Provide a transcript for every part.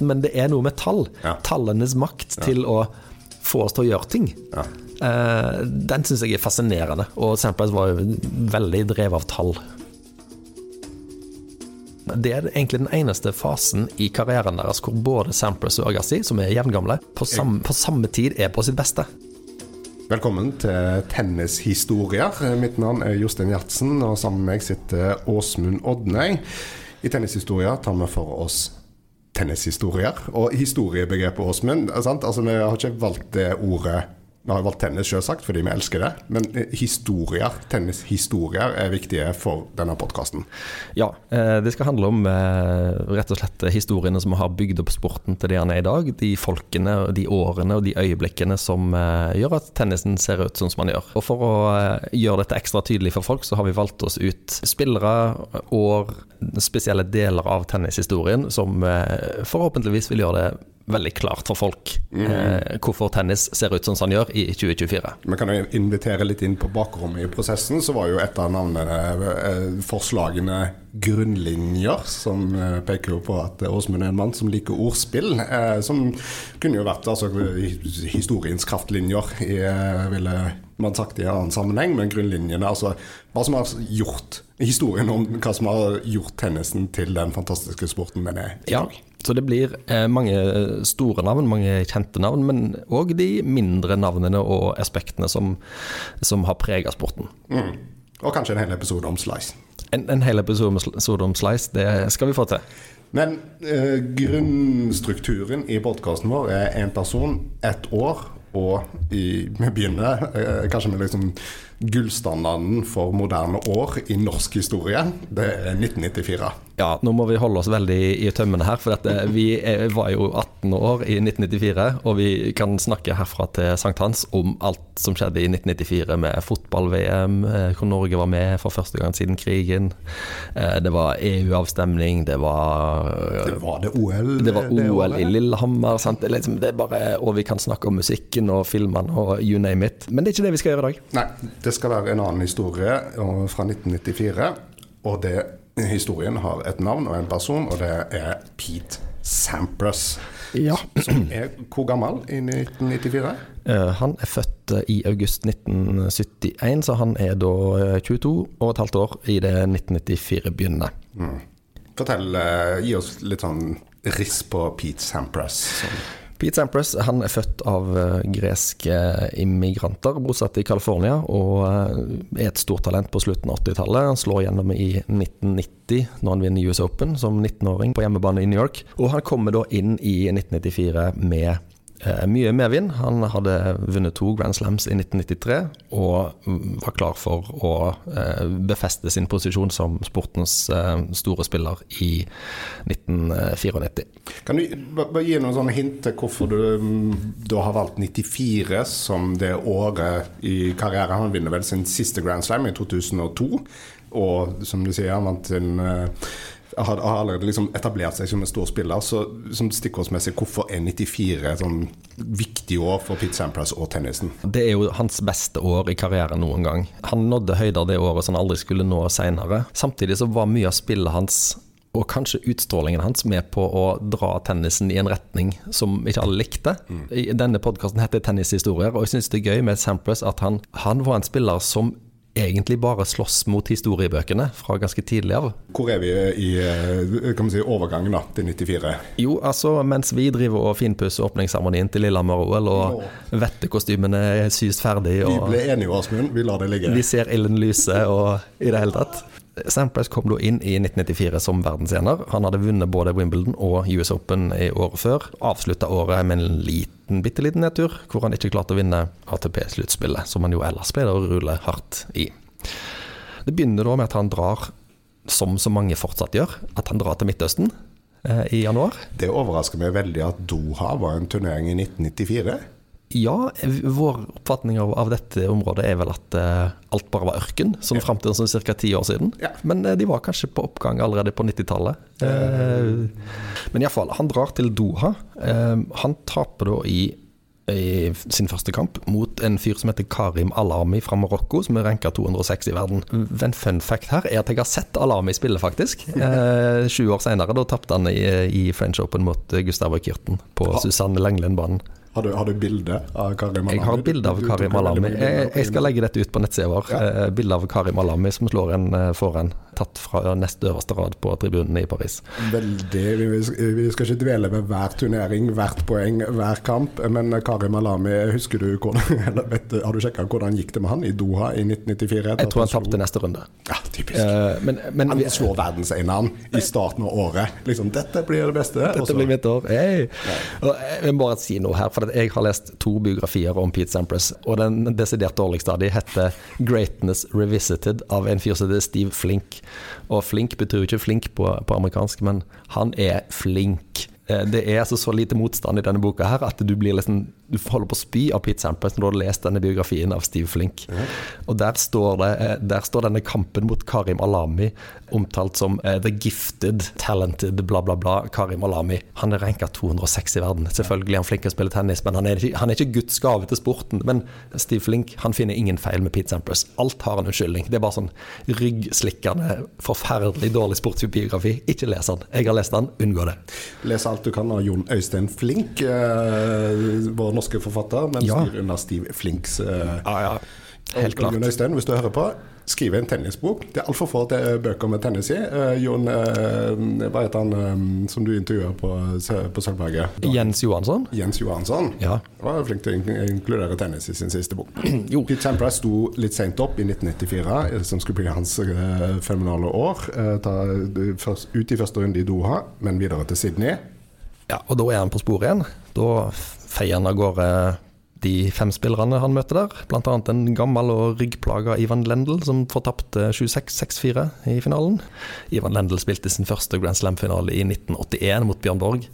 Men det er noe med tall. Ja. Tallenes makt til å få oss til å gjøre ting. Ja. Uh, den syns jeg er fascinerende, og Samples var jo veldig drevet av tall. Det er egentlig den eneste fasen i karrieren deres hvor både Samples og Agassi, som er jevngamle, på, sam på samme tid er på sitt beste. Velkommen til Tennishistorier. Mitt navn er Jostein Gjertsen, og sammen med meg sitter Åsmund Odnøy. I Tennishistorier tar vi for oss tennishistorier. Og historiebegrepet, Åsmund? Altså, Vi har ikke valgt det ordet Vi har valgt tennis, selvsagt, fordi vi elsker det. Men eh, historier, tennishistorier, er viktige for denne podkasten. Ja, eh, det skal handle om eh, rett og slett historiene som har bygd opp sporten til det han er i dag. De folkene, de årene og de øyeblikkene som gjør at tennisen ser ut som man gjør. Og For å gjøre dette ekstra tydelig for folk, så har vi valgt oss ut spillere, år, spesielle deler av tennishistorien som forhåpentligvis vil gjøre det veldig klart for folk eh, hvorfor tennis ser ut som han gjør i 2024. Vi kan jo invitere litt inn på bakrommet i prosessen. Så var jo et av navnene eh, forslagene grunnlinjer, som eh, peker jo på at Åsmund er en mann som liker ordspill. Eh, som kunne jo vært altså, historiens kraftlinjer, i, eh, ville man sagt i en annen sammenheng. Men grunnlinjene, altså hva som har gjort historien om hva som har gjort tennisen til den fantastiske sporten den er i Ja, så det blir eh, mange store navn, mange kjente navn, men òg de mindre navnene og aspektene som, som har prega sporten. Mm. Og kanskje en hel episode om slice. En, en hel episode om Slice, det skal vi få til. Men eh, grunnstrukturen i podkasten vår er én person, ett år, og i, vi begynner eh, kanskje med liksom gullstandarden for moderne år i norsk historie. Det er 1994. Ja, nå må vi holde oss veldig i tømmene her, for dette, vi er, var jo 18 år i 1994, og vi kan snakke herfra til sankthans om alt som skjedde i 1994 med fotball-VM, eh, hvor Norge var med for første gang siden krigen. Eh, Det var EU-avstemning, det var Det var det OL? Det var OL det i Lillehammer, sant? Det liksom, det er bare, og vi kan snakke om musikken og filmene og you name it. Men det er ikke det vi skal gjøre i dag. Nei, det skal være en annen historie fra 1994. Og det, historien har et navn og en person, og det er Pete Sampras. Ja. Som er hvor gammel i 1994? Eh, Han er født eh, i august 1971, så han er da eh, 22 og et halvt år i det 1994 begynner. Fortell, eh, Gi oss litt sånn riss på Pete Sampras. Sånn. Pete Sampras han er født av eh, greske immigranter bosatt i California, og eh, er et stort talent på slutten av 80-tallet. Han slår gjennom i 1990 når han vinner US Open som 19-åring på hjemmebane i New York. Og han kommer da inn i 1994 med mye medvind. Han hadde vunnet to Grand Slams i 1993 og var klar for å eh, befeste sin posisjon som sportens eh, store spiller i 1994. Kan du bare gi noen sånne hint til hvorfor du mm, har valgt 94 som det året i karrieren? Han vinner vel sin siste Grand Slam i 2002, og som du sier, han vant sin eh, har, har allerede liksom etablert seg som en stor spiller. Så som stikkordsmessig, hvorfor er 94 et sånn viktig år for Pete Sampras og tennisen? Det er jo hans beste år i karrieren noen gang. Han nådde høyder det året som han aldri skulle nå senere. Samtidig så var mye av spillet hans og kanskje utstrålingen hans med på å dra tennisen i en retning som ikke alle likte. Mm. Denne podkasten heter Tennishistorier, og jeg syns det er gøy med Sampras at han, han var en spiller som egentlig bare slåss mot historiebøkene fra ganske tidlig av. Hvor er vi i eh, kan man si, overgangen da, til 94? Jo, altså mens vi driver og finpusser åpningsseremonien til Lillehammer-OL, og vettekostymene er syst ferdig Vi og ble enige, Asmund. Vi lar det ligge. Vi ser ilden lyse og i det hele tatt. Sampras kom da inn i 1994 som verdensener. Han hadde vunnet både Wimbledon og US Open i året før. Avslutta året med en liten, bitte liten nedtur, hvor han ikke klarte å vinne ATP-sluttspillet, som han jo ellers pleide å rulle hardt i. Det begynner da med at han drar, som så mange fortsatt gjør, at han drar til Midtøsten eh, i januar. Det overrasker meg veldig at Doha var en turnering i 1994. Ja, vår oppfatning av, av dette området er vel at uh, alt bare var ørken, sånn fram til sånn ca. ti år siden. Ja. Men uh, de var kanskje på oppgang allerede på 90-tallet. Uh, men iallfall, han drar til Doha. Uh, han taper da i i sin første kamp mot en fyr som heter Karim Alami fra Marokko, som er ranka 206 i verden. En fun fact her er at jeg har sett Alami spille, faktisk. Eh, 20 år senere. Da tapte han i, i, French Open mot Gustavo Kyrten på Susanne Langlen-banen. Har du, har du bilde av Karim Alami? Jeg har bilde av Karim Alami. Jeg, jeg, skal legge dette ut på nettsida vår. Ja. Eh, bilde av Karim Alami som slår en eh, foran tatt fra nest øverste rad på tribunene i Paris. Veldig. Vi skal ikke dvele ved hver turnering, hvert poeng, hver kamp. Men Karim Alami, husker du hvordan, vet, har du sjekka hvordan gikk det med han i Doha i 1994? Jeg tror han tapte neste runde. Ja, typisk. Uh, men, men, han slår verdenseneren i starten av året. Liksom, dette blir det beste. Dette også. blir mitt år. Hey. Jeg må bare si noe her, for jeg har lest to biografier om Pete Sampras, og den desidert dårligste av dem heter 'Greatness Revisited' av en fyr som heter Steve Flink. Og flink betyr jo ikke flink på, på amerikansk, men han er flink. Eh, det er altså så lite motstand i denne boka her at du blir liksom Du holder på å spy av Pete Sampras når du har lest denne biografien av Steve Flink. Mm. Og der står, det, eh, der står denne kampen mot Karim Alami omtalt som uh, the gifted, talented, bla, bla, bla. Karim Alami. Han er ranka 206 i verden. Selvfølgelig er han flink til å spille tennis, men han er, ikke, han er ikke Guds gave til sporten. Men Steve Flink han finner ingen feil med Pete Sampras. Alt har en unnskyldning. Det er bare sånn ryggslikkende, forferdelig dårlig sportsbiografi. Ikke les den. Jeg har lest den, unngå det. Les alt du kan av Jon Øystein Flink, eh, vår norske forfatter, men ja. skriver under Steve Flinks uh, ja, ja. Helt klart. Jon Øystein, hvis du hører på, skriv en tennisbok. Det er altfor få bøker med tennis i. Uh, Jon, uh, hva heter han som du intervjuer på, på Sølvberget? Jens Johansson. Jens Johansson. Ja. Var flink til å inkludere tennis i sin siste bok. jo. Pete Sampras sto litt seint opp i 1994, som skulle bli hans fenomenale år. Ta, først, ut i første runde i Doha, men videre til Sydney. Ja, og da er han på sporet igjen. Da feier han av gårde de fem spillerne han møter der. Bl.a. en gammel og ryggplaga Ivan Lendl, som fortapte 26-6-4 i finalen. Ivan Lendl spilte sin første Grand Slam-finale i 1981 mot Bjørn Borg.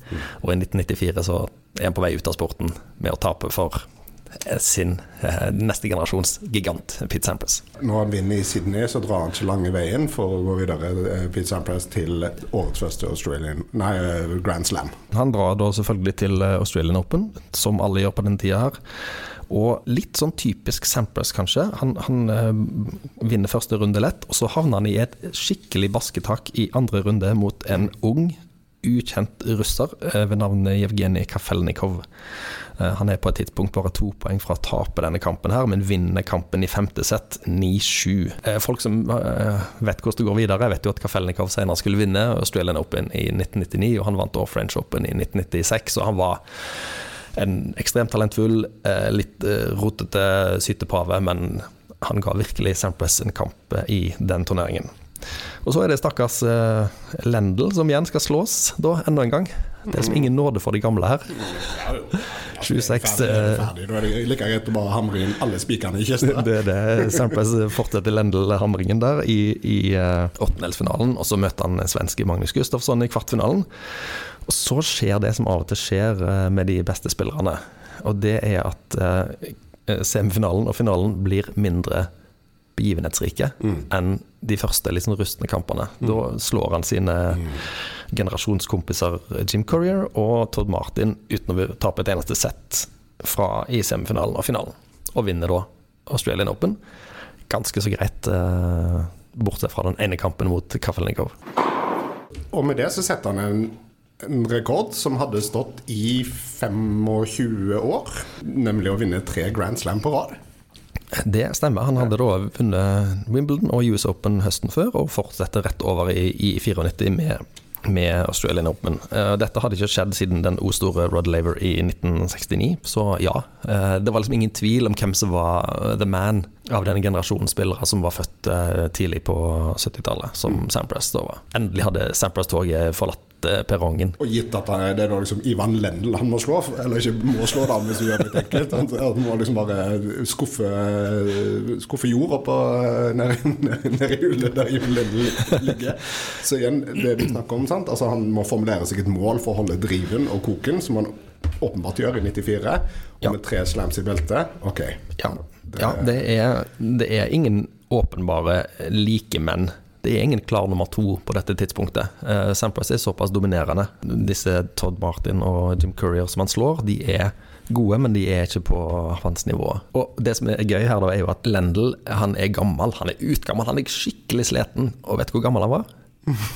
Og i 1994 så er han på vei ut av sporten med å tape for sin eh, neste generasjons gigant, Pete Sampras. Når han vinner i Sydney, så drar han ikke lange veien for å gå videre eh, Pete Sampras til årets første Australian, nei, eh, Grand Slam. Han drar da selvfølgelig til Australian Open, som alle gjør på den tida her. Og litt sånn typisk Sampras, kanskje. Han, han øh, vinner første runde lett, og så havner han i et skikkelig basketak i andre runde mot en ung, ukjent russer øh, ved navn Jevgenij Kafelnikov. Eh, han er på et tidspunkt bare to poeng fra å tape denne kampen, her, men vinner kampen i femte sett 9-7. Eh, folk som eh, vet hvordan det går videre, vet jo at Kafelnikov senere skulle vinne Australian Open i 1999, og han vant også French Open i 1996, og han var en ekstremt talentfull, litt rotete sytepave, men han ga virkelig Sampras en kamp i den turneringen. Og så er det stakkars Lendl som igjen skal slås, da, enda en gang. Det er som ingen nåde for de gamle her. 26 Da er det like greit å bare hamre inn alle spikerne i kista. Det er det. Sampras fortsetter Lendl-hamringen der i, i uh, åttendelsfinalen, og så møter han svenske Magnus Gustafsson i kvartfinalen. Og så skjer det som av og til skjer uh, med de beste spillerne, og det er at uh, semifinalen og finalen blir mindre begivenhetsrike mm. enn de første liksom, rustne kampene. Mm. Da slår han sine mm. generasjonskompiser Jim Courier og Todd Martin uten å tape et eneste sett fra, i semifinalen og finalen. Og vinner da Australian Open. Ganske så greit, eh, bortsett fra den ene kampen mot Kafelnikov. Og med det så setter han en en rekord som hadde stått i 25 år, nemlig å vinne tre Grand Slam på rad. Det stemmer. Han hadde da vunnet Wimbledon og US Open høsten før, og fortsetter rett over i, i 94 med, med Australian Open. Uh, dette hadde ikke skjedd siden den o-store Rod Laver i 1969, så ja. Uh, det var liksom ingen tvil om hvem som var uh, the man av denne generasjonen spillere som var født tidlig på 70-tallet, som mm. Sampras da var. Endelig hadde Sampras-toget forlatt perrongen. Og gitt at det er da liksom Ivan Lendl han må slå, eller ikke må slå da, hvis du gjør det enkelt. Han må liksom bare skuffe, skuffe jord på nede ned i hullet der Ivan Lendl ligger. Så igjen, det vi snakker om, sant? Altså, han må formulere seg et mål for å holde driven og koken, som han åpenbart gjør i 94. Og ja. med tre slams i beltet, ok. Ja, det, ja, det, er, det er ingen åpenbare likemenn det er ingen klar nummer to på dette tidspunktet. Uh, Sampras er såpass dominerende. Disse Todd Martin og Jim Courier som han slår, de er gode, men de er ikke på hans nivå. Og det som er gøy her, da, er jo at Lendl han er gammel. Han er utgammel. Han er skikkelig sliten. Og vet du hvor gammel han var?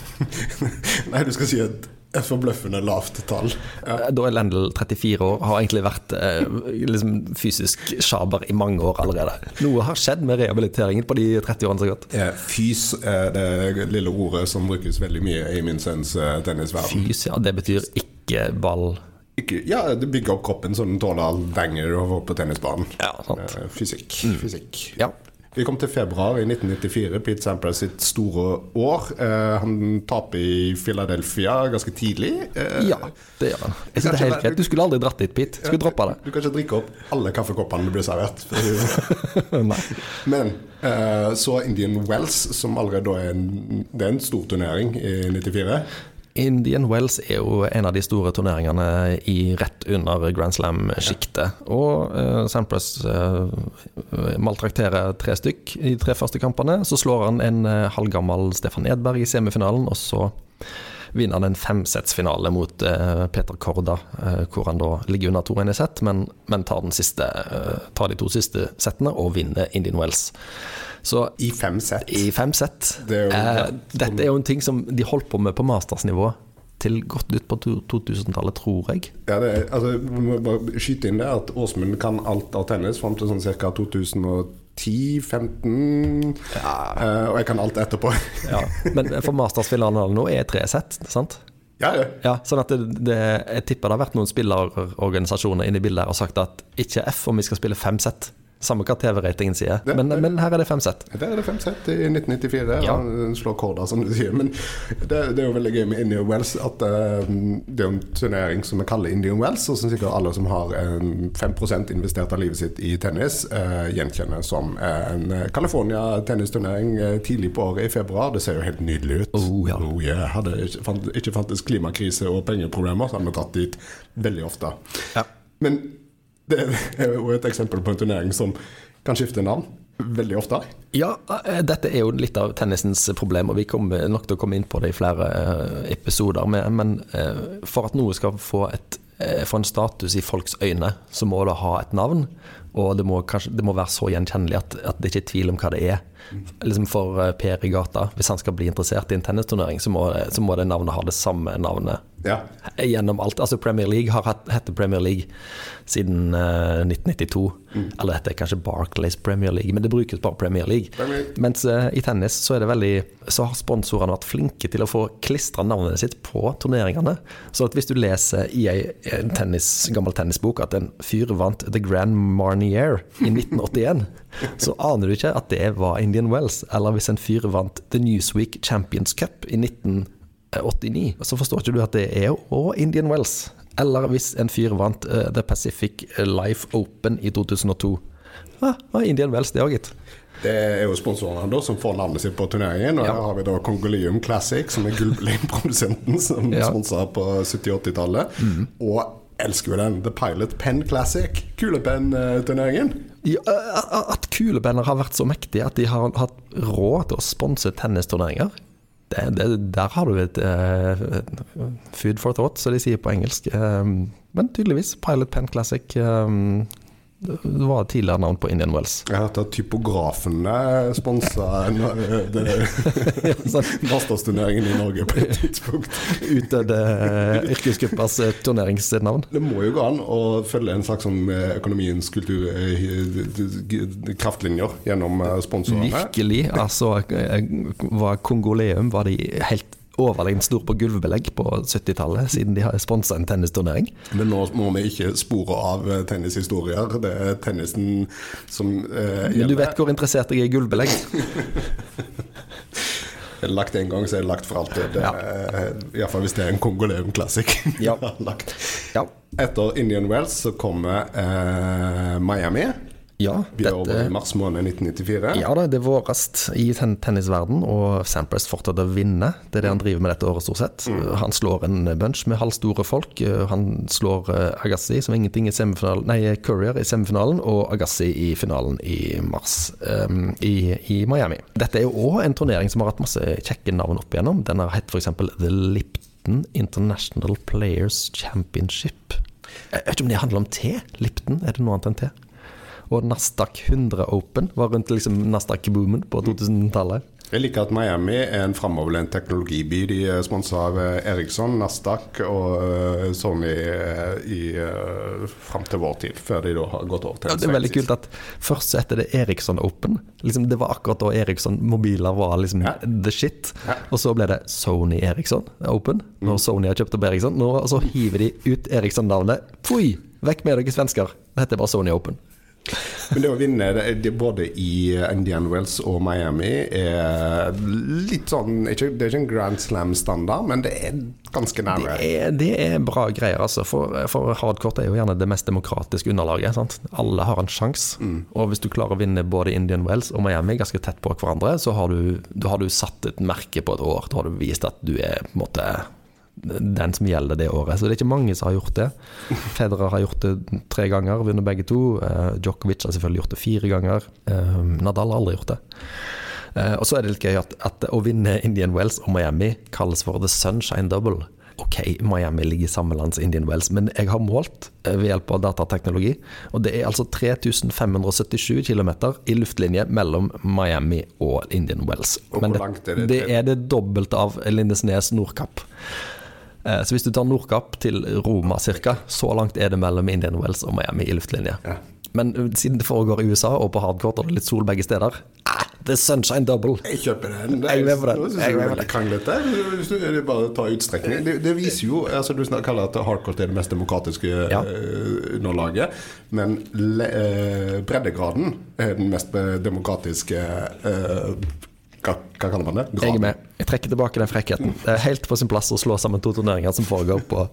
Nei, du skal si et, et forbløffende lavt tall. Ja. Da er Lendl 34 år, har egentlig vært eh, liksom fysisk sjaber i mange år allerede. Noe har skjedd med rehabiliteringen på de 30 årene som har gått. Eh, Fys er det lille ordet som brukes veldig mye i min sønns eh, tennisverden. Fys, ja. Det betyr ikke ball. Ikke, ja, det bygger opp kroppen så den tåler all banger over på tennisbanen. Ja, sant. Fysikk. Fysikk. Fysikk. Ja. Vi kom til februar i 1994, Pete Sampras sitt store år. Eh, han taper i Philadelphia ganske tidlig. Eh, ja, det gjør han. Jeg synes det er helt greit. Du skulle aldri dratt dit, Pete. Skulle droppa det. Du kan ikke drikke opp alle kaffekoppene du blir servert. Men eh, så Indian Wells, som allerede er en, det er en stor turnering i 94. Indian Wells er jo en av de store turneringene i rett under Grand Slam-sjiktet. Og uh, Sampras uh, maltrakterer tre stykk i de tre første kampene. Så slår han en uh, halvgammel Stefan Edberg i semifinalen, og så vinner den en femsettsfinale mot uh, Peter Korda, uh, hvor han da ligger under 2-1 i sett, men, men tar, den siste, uh, tar de to siste settene og vinner Indian Wells. Så I fem sett. i fem sett. Det er jo- eh, dette er jo en ting som de holdt på med på mastersnivå til godt ut på 2000-tallet, tror jeg. Ja, det er, altså, vi må bare skyte inn det at Åsmund kan alt av tennis fram til sånn ca. 2010-15. og jeg kan alt etterpå. Ja. Men for mastersfinalen nå er tre sett, sant? ja, ja. Ja, sånn at det, det, Jeg tipper det har vært noen spillerorganisasjoner inne i bildet her og sagt at ikke F om vi skal spille fem sett. Samme hva TV-ratingen sier, Det- men, det- men her er det fem sett. Der er det fem sett i 1994. Ja. Han slår korda, som du sier. Men det, det er jo veldig gøy med Indian Wells at eh, det er en turnering som vi kaller Indian Wells, og som sikkert alle som har en 5 investert av livet sitt i tennis, eh, gjenkjenner som en eh, California tennisturnering eh, tidlig på året i februar. Det ser jo helt nydelig ut. Oh, ja. yeah. Hadde ikke, fant, ikke fantes klimakrise og pengeproblemer, så hadde vi dratt dit veldig ofte. Ja. Men det er jo et eksempel på en turnering som kan skifte navn veldig ofte. Ja, eh, dette er jo litt av tennisens problem, og vi kommer nok til å komme inn på det i flere eh, episoder. Men, eh, for at noe skal få, et, få en status i folks øyne, så må det ha et navn. Og det må, kanskje, det må være så gjenkjennelig at, at det ikke er tvil om hva det er. Liksom For eh, Per i gata, hvis han skal bli interessert i en tennisturnering, så må, så må det navnet ha det samme navnet Ja. gjennom alt. Altså Premier League har hatt Premier League siden uh, 1992. Eller dette er kanskje Barclays Premier League, men det brukes bare Premier League. Premier League. Mens uh, i tennis så er det veldig Så har sponsorene vært flinke til å få klistra navnet sitt på turneringene. Så at hvis du leser i ei en tennis, gammel tennisbok at en fyr vant The Grand Marnier i 1981, så aner du ikke at det var Indian Wells. Eller hvis en fyr vant The Newsweek Champions Cup i 1989, så forstår ikke du at det er òg Indian Wells. Eller hvis en fyr vant uh, The Pacific Life Open i 2002. Ja, ah Indian Wells, det òg, gitt. Det er jo sponsorene da som får navnet sitt på turneringen. Og Ja. her har vi da Kongolium Classic, som er gullprodusenten som Ja. sponsa på 70-80-tallet. Og elsker jo den, The Pilot Pen Classic, kulepennturneringen. Ja, eh, at kulepenner har vært så mektige at de har hatt råd til å sponse tennisturneringer, det, det, der har du et uh, food for thought, som de sier på engelsk. Um, men tydeligvis, Pilot Pen Classic um, det var tidligere navn på Indian Wells. Jeg hørte at typografene sponsa sånn. mastersturneringen i Norge på et tidspunkt. Utdødde uh, yrkesgruppas eh, turneringsnavn. Det må jo gå an å følge en slags sånn eh, økonomiens kultur eh, kraftlinjer gjennom eh, sponsorene. Virkelig. Altså, eh, var Kongoleum var de helt overlegent stor på gulvbelegg på 70-tallet, siden de har sponsa en tennisturnering. Men nå må vi ikke spore av eh, tennishistorier. Det er tennisen som eh, Men du vet hvor interessert jeg er i gulvbelegg? Er det lagt en gang, så er det lagt for alltid. Det, Ja. er- Iallfall hvis det er en Kongoleum Classic. Ja. lagt. Ja. Etter Indian Wells så kommer eh, Miami. Ja, Vi er over i mars måned 1994. ja da, det er vårest i ten tennisverden, og Sampras fortsetter å vinne. Det er det han driver med dette året, stort sett. Han slår en bunch med halvstore folk. Han slår eh, Agassi, som ingenting i semifinalen Nei, Courier i semifinalen, og Agassi i finalen i mars um, i, i Miami. Dette er jo òg en turnering som har hatt masse kjekke navn opp igjennom. Den har hett f.eks. The Lipton International Players Championship. Jeg vet ikke om det handler om te? Lipton, er det noe annet enn te? Og Nasdaq 100 Open var rundt liksom Nasdaq-boomen på 2000-tallet. Jeg liker at Miami er en framoverlent teknologiby. De er sponsa av eh, Eriksson, Nasdaq og eh, Sony eh, i, fram til vår tid, før de da har gått over til ja, Det er veldig kult at først så heter det Eriksson Open. Liksom, det var akkurat da Eriksson mobiler var liksom ja. the shit. Ja. Og så ble det Sony Eriksson Open, når mm. Sony har kjøpt opp Eriksson. Nå så hiver de ut Eriksson-navnet. Fui! Vekk med dere svensker. Det heter bare Sony Open. Men det å vinne det, både i Indian Wells og Miami er litt sånn ikke, Det er ikke en Grand Slam-standard, men det er ganske nærme. Det er, det er bra greier, altså. For, for hardcourt er jo gjerne det mest demokratiske underlaget. Sant? Alle har en sjanse. Mm. Og hvis du klarer å vinne både Indian Wells og Miami ganske tett på hverandre, så har du, har du satt et merke på et år. Da har du vist at du er på en måte den som gjelder det året. Så det er ikke mange som har gjort det. Federer har gjort det tre ganger, vunnet begge to. Uh, Djokovic har selvfølgelig gjort det fire ganger. Uh, Nadal har aldri gjort det. Uh, og så er det litt gøy at, at, å vinne Indian Wells og Miami kalles for the sunshine double. Ok, Miami ligger i samme land som Indian Wells, men jeg har målt ved hjelp av datateknologi. Og det er altså 3577 km i luftlinje mellom Miami og Indian Wells. Og men det, er det, det er det dobbelte av Lindesnes Nordkapp. Eh, så hvis du tar Nordkapp til Roma ca., så langt er det mellom Indian Wells og Miami i luftlinje. Ja. Men eh, siden det foregår i USA, og på hardcourt og det er litt sol begge steder ah, The sunshine double. Jeg kjøper den. Det er, jeg er med på den. Jeg er veldig kranglete. Det er bare å ta utstrekning. Det, det, viser jo altså Du kaller at hardcourt er det mest demokratiske ja. underlaget, men le, breddegraden er den mest demokratiske uh, hva, kaller man det? Graden. Jeg er med. Jeg trekker tilbake den frekkheten. Det er helt på sin plass å slå sammen to turneringer som foregår på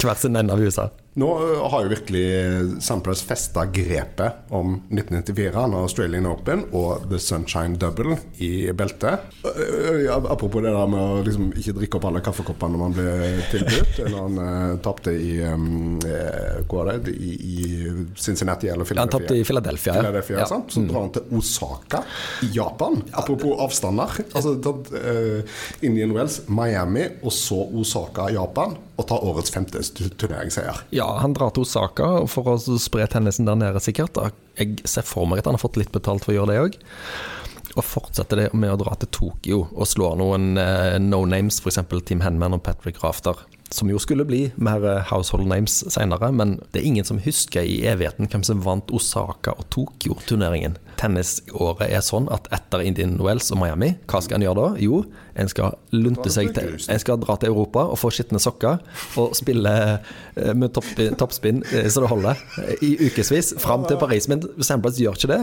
hver sin ende av USA. Nå har jo virkelig Sampras festa grepet om 1994, når Australian Open og The Sunshine Double i beltet. Apropos det der med å liksom ikke drikke opp alle kaffekoppene man ble tilbudt. Eller han tapte i um, Hvor var det? I, I, Cincinnati eller Philadelphia? Han tapte i Philadelphia, Philadelphia ja. Så drar han til Osaka i Japan. Apropos avstander. Altså, uh, Indian Wells, Miami og så Osaka, Japan. Og ta årets femte turneringsseier. Ja, han drar til Osaka for å spre tennisen der nede, sikkert. Jeg ser for meg at han har fått litt betalt for å gjøre det òg. Og fortsetter det med å dra til Tokyo og slå noen uh, no names, f.eks. Team Henman og Patrick Rafter som jo skulle bli mer eh, household names senere, men det er ingen som husker i evigheten hvem som vant Osaka og Tokyo-turneringen. Tennisåret er sånn at etter Indian Wells og Miami, hva skal en gjøre da? Jo, en skal lunte seg til En skal dra til Europa og få skitne sokker og spille eh, med toppspinn top så det holder, i ukevis fram til Paris. Men Samples gjør ikke det.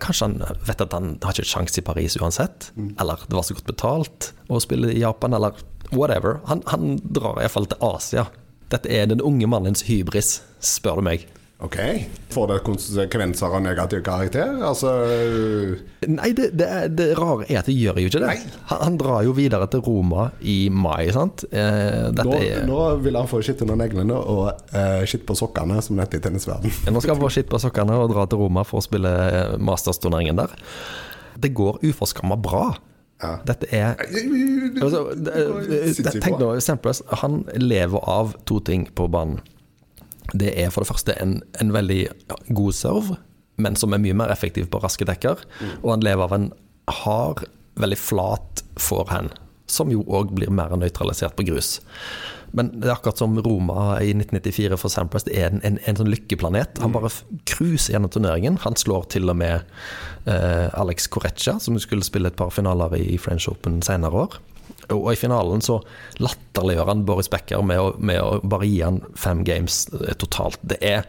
Kanskje han vet at han har ikke sjanse i Paris uansett, mm. eller det var så godt betalt å spille i Japan, eller whatever. Han, han drar iallfall til Asia. Dette er den unge mannens hybris, spør du meg. Ok. Får det konsekvenser av negativ karakter? Altså Nei, det, det, det, rare er at det gjør jo ikke det. Han, han, drar jo videre til Roma i mai, sant. Eh, nå, er... nå, vil han få skitt under neglene og eh, skitt på sokkene, som det heter i tennisverden. nå skal han få skitt på sokkene og dra til Roma for å spille mastersturneringen der. Det går uforskamma bra. Ja. Dette er altså, Tenk nå, Samples han lever av to ting på banen. Det er for det første en, en veldig god serve, men som er mye mer effektiv på raske dekker. Mm. Og han lever av en hard, veldig flat forehand, som jo òg blir mer nøytralisert på grus. Men det er akkurat som Roma i 1994 for Sampras. Det er en, en, en sånn lykkeplanet. Han mm. bare cruiser gjennom turneringen. Han slår til og med eh, Alex Correccia, som skulle spille et par finaler i French Open senere år. Og i finalen så latterliggjør han Boris Becker med å, med å bare gi han fem games eh, totalt. Det er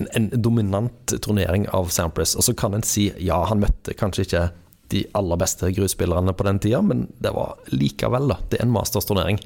en, en dominant turnering av Sampras. Og så kan en si ja, han møtte kanskje ikke de aller beste grusspillerne på den tida, men det var likevel, da. Det er en mastersturnering.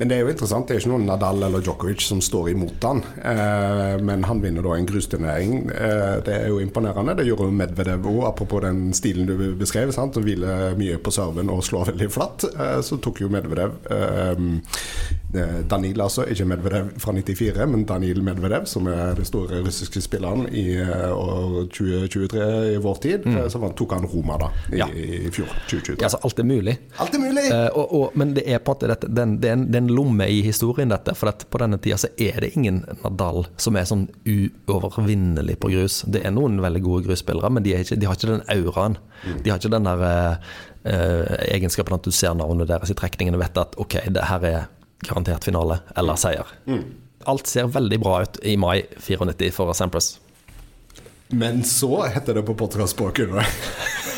Men det er jo interessant. Det er ikke noen Nadal eller Djokovic som står imot han. Eh, men han vinner da en grusturnering. Eh, det er jo imponerende. Det gjorde Medvedev òg, apropos den stilen du beskrev. Sant? Å hvile mye på serven og slå veldig flatt. Eh, så tok jo Medvedev eh, Eh, Danil, altså. Ikke Medvedev fra 94, men Danil Medvedev, som er den store russiske spilleren i eh, år 2023 i vår tid. Mm. Så tok han Roma da, i, ja. i fjor. 2023. Ja, altså, alt er mulig. Alt er mulig! Og, og, men det er på en måte dette, den, det, er lomme i historien, dette. For på denne tida så er det ingen Nadal som er sånn uovervinnelig på grus. Det er noen veldig gode grusspillere, men de, ikke, de har ikke den auraen. De har ikke den der eh, egenskapen at du ser navnet deres i trekningen og vet at ok, det her er garantert finale eller seier. Alt ser veldig bra ut i mai 94 for Sampras. Men så heter det på podkastspråket.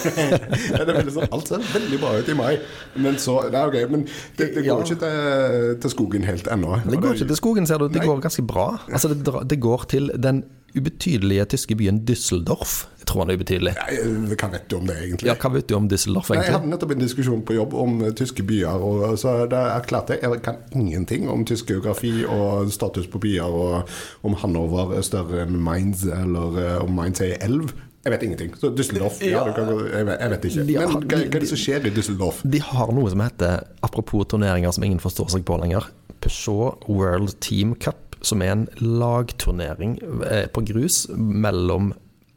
Sånn, alt ser veldig bra ut i mai, men så Det er ok, men det, det går ja. ikke til, til, skogen helt ennå. Det går ikke til skogen, ser du. Det Nei. går ganske bra. Altså, det, det går til den ubetydelige tyske byen Düsseldorf. Jeg tror han er ubetydelig. Ja, hva vet du om det, egentlig? Ja, hva vet du om Düsseldorf, egentlig? jeg hadde nettopp en diskusjon på jobb om uh, tyske byer, og så det er klart jeg jeg kan ingenting om tysk geografi og status på byer, og om Hanover er større enn Mainz, eller om Mainz er elv. Jeg vet ingenting. Så Düsseldorf ja, kan, jeg, vet, jeg, vet, ikke. Men hva, hva, er det som skjer i Düsseldorf? De har noe som heter, apropos turneringer som ingen forstår seg på lenger, Peugeot World Team Cup som er en lagturnering eh, på grus mellom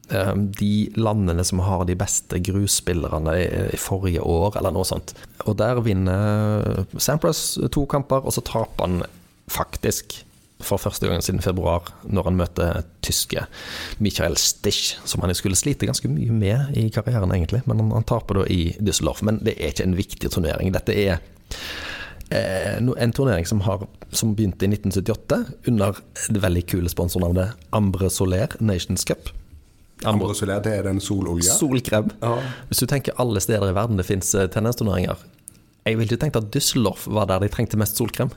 eh, de landene som har de beste grusspillerne i forrige år, eller noe sånt. Og der vinner Sampras to kamper, og så taper han faktisk for første gang siden februar, når han møter tyske Michael Stich, som han skulle slite ganske mye med i karrieren, egentlig. Men han, han taper da i Düsseldorf. Men det er ikke en viktig turnering. Dette er Eh, en turnering som, har, som, begynte i 1978 under det veldig kule sponsornavnet Ambre Soler Nations Cup. Ambre, Ambre Soler, det er den sololja? Solkrem. Ja. Hvis du tenker alle steder i verden det fins eh, tennisturneringer Jeg ville ikke tenkt at Düsseldorf var der de trengte mest solkrem.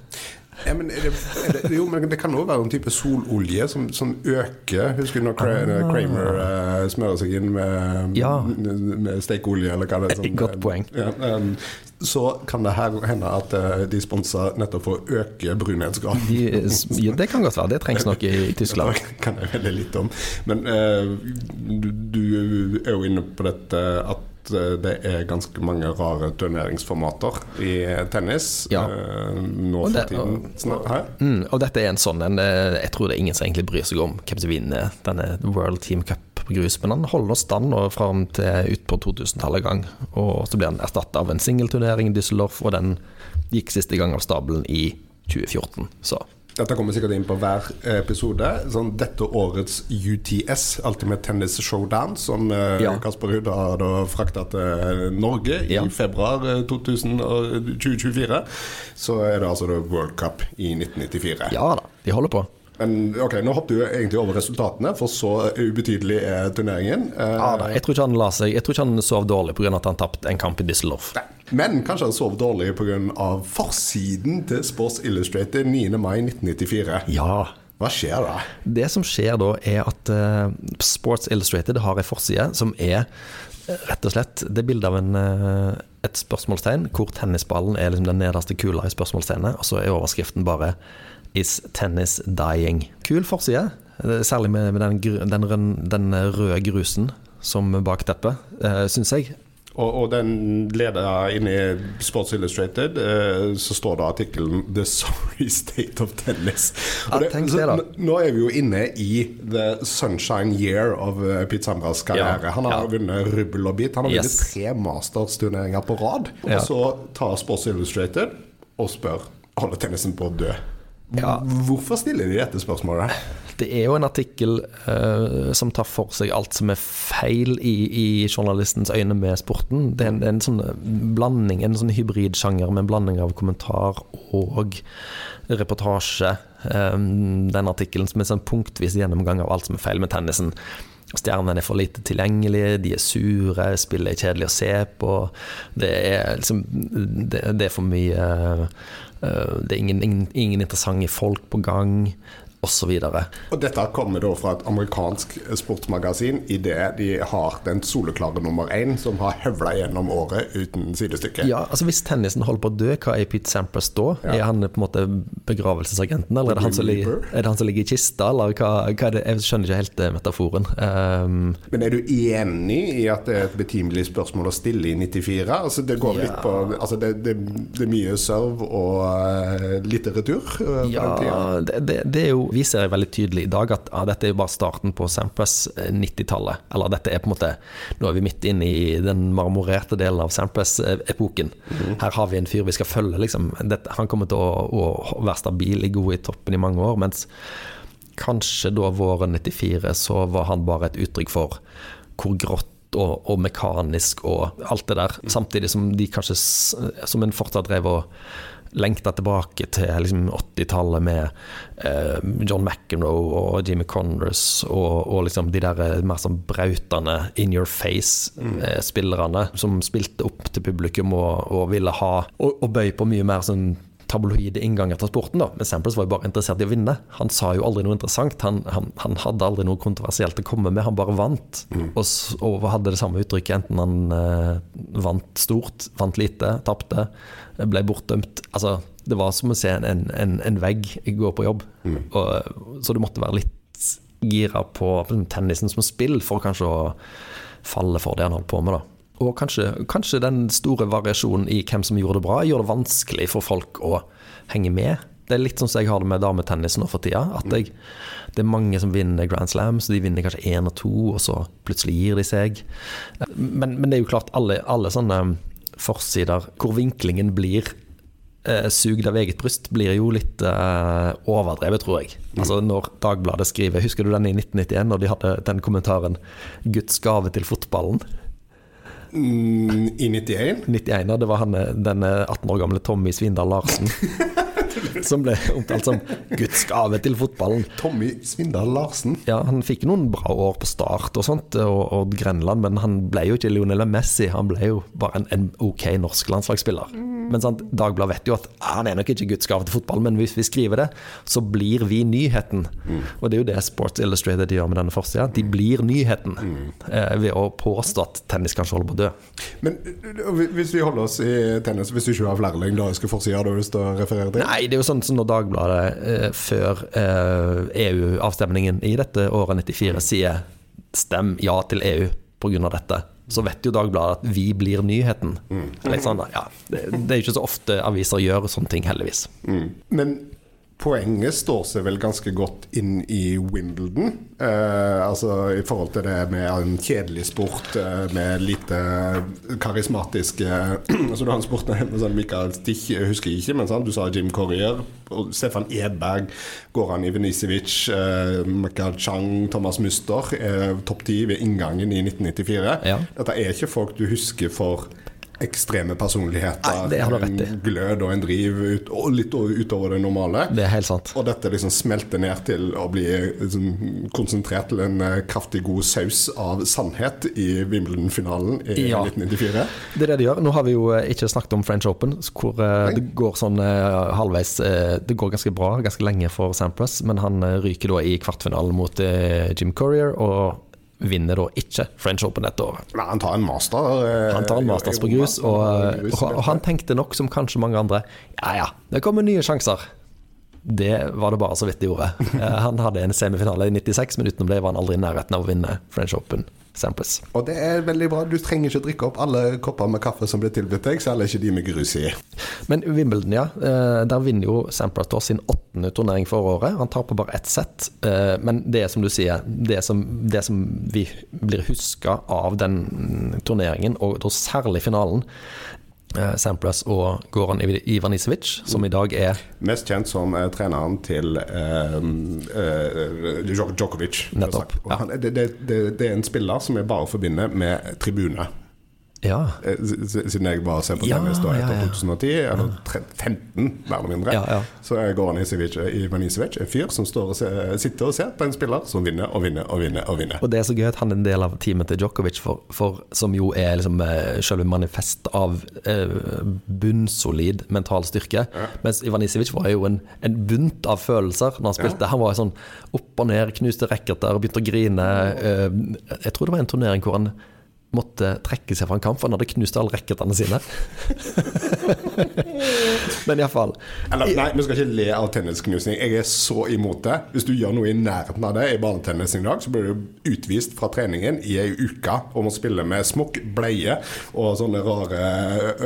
Ja, men det, det, jo, men det kan òg være en type sololje som, som øker. Husker du når ah. Kramer uh, smører seg inn med, ja. med stekeolje, eller hva det er? Sånn, Godt poeng. Ja, um, så kan det her hende at uh, de sponser nettopp for å øke brunhetsgraden. De, ja, det kan godt være. Det trengs nok i, i Tyskland. Det kan jeg veldig litt om. Men uh, du, du er jo inne på dette at Eh, det er ganske mange rare turneringsformater i tennis ja. Eh, nå for tiden. Og, mm, og, dette er en sånn en eh, Jeg tror det er ingen som egentlig bryr seg om hvem som vinner denne World Team Cup på grus, men han holder stand nå fram til utpå 2000-tallet gang. Og så blir han erstatta av en singelturnering i Düsseldorf, og den gikk siste gang av stabelen i 2014. Så dette kommer sikkert inn på hver episode. Sånn, dette årets UTS, Ultimate Tennis Showdown, som eh, ja. Kasper Ruud har frakta til Norge ja. i februar 2024, eh, så er det altså World Cup i 1994. Ja da, de holder på. Men ok, Nå hoppet du egentlig over resultatene, for så ubetydelig er turneringen. Ja, da, jeg tror ikke han la seg Jeg tror ikke han sov dårlig pga. at han tapte en kamp i Düsseldorf. Men kanskje han sov dårlig pga. forsiden til Sports Illustrated 9. mai 1994. Ja hva skjer da? Det som skjer da, er at uh, Sports Illustrated har en forside som er uh, rett og slett det bildet av en, uh, et spørsmålstegn hvor tennisballen er liksom den nederste kula i spørsmålstegnet, og så er overskriften bare Is tennis dying? Kul forside, særlig med, med den, den, den, røde grusen som bakteppe, uh, syns jeg. Og, og, den leder inn i Sports Illustrated, uh, så står det artikkelen 'The sorry state of tennis'. Det, så, nå er vi jo inne i the sunshine year of uh, Pete karriere. Ja, han har ja. vunnet rubbel og bit. Han har yes. vunnet tre Masters-turneringer på rad. Og ja. så tar Sports Illustrated og spør holder tennisen på å dø. Ja. Hvorfor stiller de dette spørsmålet? Det er jo en artikkel uh, som tar for seg alt som er feil i, i journalistens øyne med sporten. Det er en, en sånn blanding, en sånn hybridsjanger med en blanding av kommentar og reportasje. Um, den artikkelen som er sånn punktvis gjennomgang av alt som er feil med tennisen. Stjernene er for lite tilgjengelige, de er sure, spillet er kjedelig å se på. Det er liksom Det, det er for mye uh, det er ingen, ingen, ingen, interessante folk på gang. Osv. Dette kommer da fra et amerikansk sportsmagasin idet de har den soleklare nummer én som har høvla gjennom året uten sidestykke. Ja, altså Hvis tennisen holder på å dø, hva er Pete Sampras da? Ja. Er han på en måte begravelsesagenten, eller er det han som, ligger, Reaper? er det han som ligger i kista, eller hva, hva er det? Jeg skjønner ikke helt eh, metaforen. Um, Men er du enig i at det er et betimelig spørsmål å stille i 94? Altså Det går litt på Altså det, det, det er mye serve og uh, litt retur? eh, på den tiden. Ja, det, det, det er jo Vi ser veldig tydelig i dag at ah, dette er jo bare starten på Sampras eh, 90-tallet. Eller dette er på en måte Nå er vi midt inne i den marmorerte delen av Sampas-epoken. Her har vi en fyr vi skal følge, liksom. Dette, han kommer til å, å være stabil i god i toppen i mange år, mens kanskje da våren 94 så var han bare et uttrykk for hvor grått og, og mekanisk og alt det der. Samtidig som de kanskje Som en fortsatt drev og lengta tilbake til liksom 80-tallet med eh, John McEnroe og Jimmy Conress og, og liksom de der eh, mer sånn brautende in your face-spillerne som spilte opp til publikum og, og ville ha og, og bøy på mye mer sånn tabloide innganger til sporten. da, Men Samples var jo bare interessert i å vinne. Han sa jo aldri noe interessant. Han, han, han hadde aldri noe kontroversielt å komme med, han bare vant. Og, og hadde det samme uttrykket enten han eh, vant stort, vant lite, tapte, ble bortdømt. Altså, det var som å se en, en, en, en vegg gå på jobb. Og, så du måtte være litt gira på tennisen som spill for kanskje å falle for det han holdt på med. da. Og kanskje, kanskje den store variasjonen i hvem som gjorde det bra, gjør det vanskelig for folk å henge med. Det er litt sånn som jeg har det med dametennis nå for tida. At jeg, det er mange som vinner Grand Slam, så de vinner kanskje én og to, og så plutselig gir de seg. Men, men det er jo klart, alle, alle sånne forsider hvor vinklingen blir eh, sugd av eget bryst, blir jo litt eh, overdrevet, tror jeg. Altså Når Dagbladet skriver Husker du den i 1991, når de hadde den kommentaren 'Guds gave til fotballen'? Mm, I 91? 91, ja. det var han, eh, den eh, 18 år gamle Tommy Svindal Larsen. som ble omtalt som 'Guds gave til fotballen'. Tommy Svindal Larsen. Ja, Han fikk noen bra år på start og sånt, og, og Grenland, men han ble jo ikke Lionel Messi. Han ble jo bare en, en ok norsk landslagsspiller. Men sant, Dagbladet vet jo at ah, han er nok ikke Guds gave til fotball, men hvis vi skriver det, så blir vi nyheten. Og det er jo det Sports Illustrated gjør med denne forsida. De blir nyheten eh, ved å påstå at tennis kanskje holder på å dø. Men uh, hvis vi holder oss i tennis, hvis du ikke har flere skal forsider du har lyst til å referere til? Nei, det er jo sånn som når Dagbladet eh, før eh, EU-avstemningen i dette året 94 sier 'stem ja til EU' pga. dette, så vet jo Dagbladet at vi blir nyheten. Litt sånn, ja, det, det er jo ikke så ofte aviser gjør sånne ting, heldigvis. Mm. Men poenget står seg vel ganske godt inn i Wimbledon. Eh, altså i forhold til det med en kjedelig sport eh, med lite karismatiske Altså Du har en sport med sånn Michael Stich, jeg husker ikke, men sant? du sa Jim Corrier. Og Stefan Edberg, Goran Ivenisevic, eh, Michael Chang, Thomas Muster. Eh, Topp ti ved inngangen i 1994. Ja. Dette er ikke folk du husker for ekstreme personligheter. Nei, det. En glød og en driv ut, og litt utover det normale. Det er helt sant. Og dette liksom smelter ned til å bli liksom, konsentrert til en eh, kraftig god saus av sannhet i Wimbledon-finalen i Ja. 1994. Det er det de gjør. Nå har vi jo eh, ikke snakket om French Open, hvor Nei. det går sånn eh, halvveis eh, Det går ganske bra, ganske lenge for Sampras, men han eh, ryker da i kvartfinalen mot eh, Jim Courier, og vinner da ikke French Open dette året. Nei, han tar en master. eh, Han tar en masters på grus, og, Han og, og han tenkte nok som kanskje mange andre Ja ja, det kommer nye sjanser. Det var det bare så vidt det gjorde. Eh, Han hadde en semifinale i 96, men utenom det var han aldri i nærheten av å vinne French Open Sampras. Og det er veldig bra. Du trenger ikke drikke opp alle kopper med kaffe som blir tilbudt deg, særlig ikke de med grus i. Men Wimbledon, ja. eh, Der vinner jo Sampras da sin åttende turnering for året. Han tar på bare ett sett. eh, Men det er som du sier, det som, det som vi blir huska av den turneringen, og særlig finalen Sampras og Goran Ivanisevic, som i dag er Mest kjent som uh, treneren til uh, uh, Djokovic. Nettopp, Ja. han, det, det, det, er en spiller som jeg bare forbinder med tribune. Ja. Eh, Siden jeg bare ser på tennis da etter ja. 2010, eller 15 mer eller mindre, så er Goran Isevic, Ivan Isevic en fyr som står og ser, sitter og ser på en spiller som vinner og vinner og vinner. og vinner. Og det er så gøy at han er en del av teamet til Djokovic, for, for, som jo er liksom eh, selve manifest av eh, bunnsolid mental styrke. Mens Ivan Isevic var jo en, en bunt av følelser når han spilte. Han var sånn opp og ned, knuste racketer, begynte å grine. Jeg tror det var en turnering hvor han måtte trekke seg fra en kamp, for han hadde knust alle racketene sine. Men iallfall. Eller, nei, vi skal ikke le av tennisknusing. Jeg er så imot det. Hvis du gjør noe i nærheten av det i banetennis i dag, så blir du utvist fra treningen i ei uke og må spille med smokk, bleie og sånne rare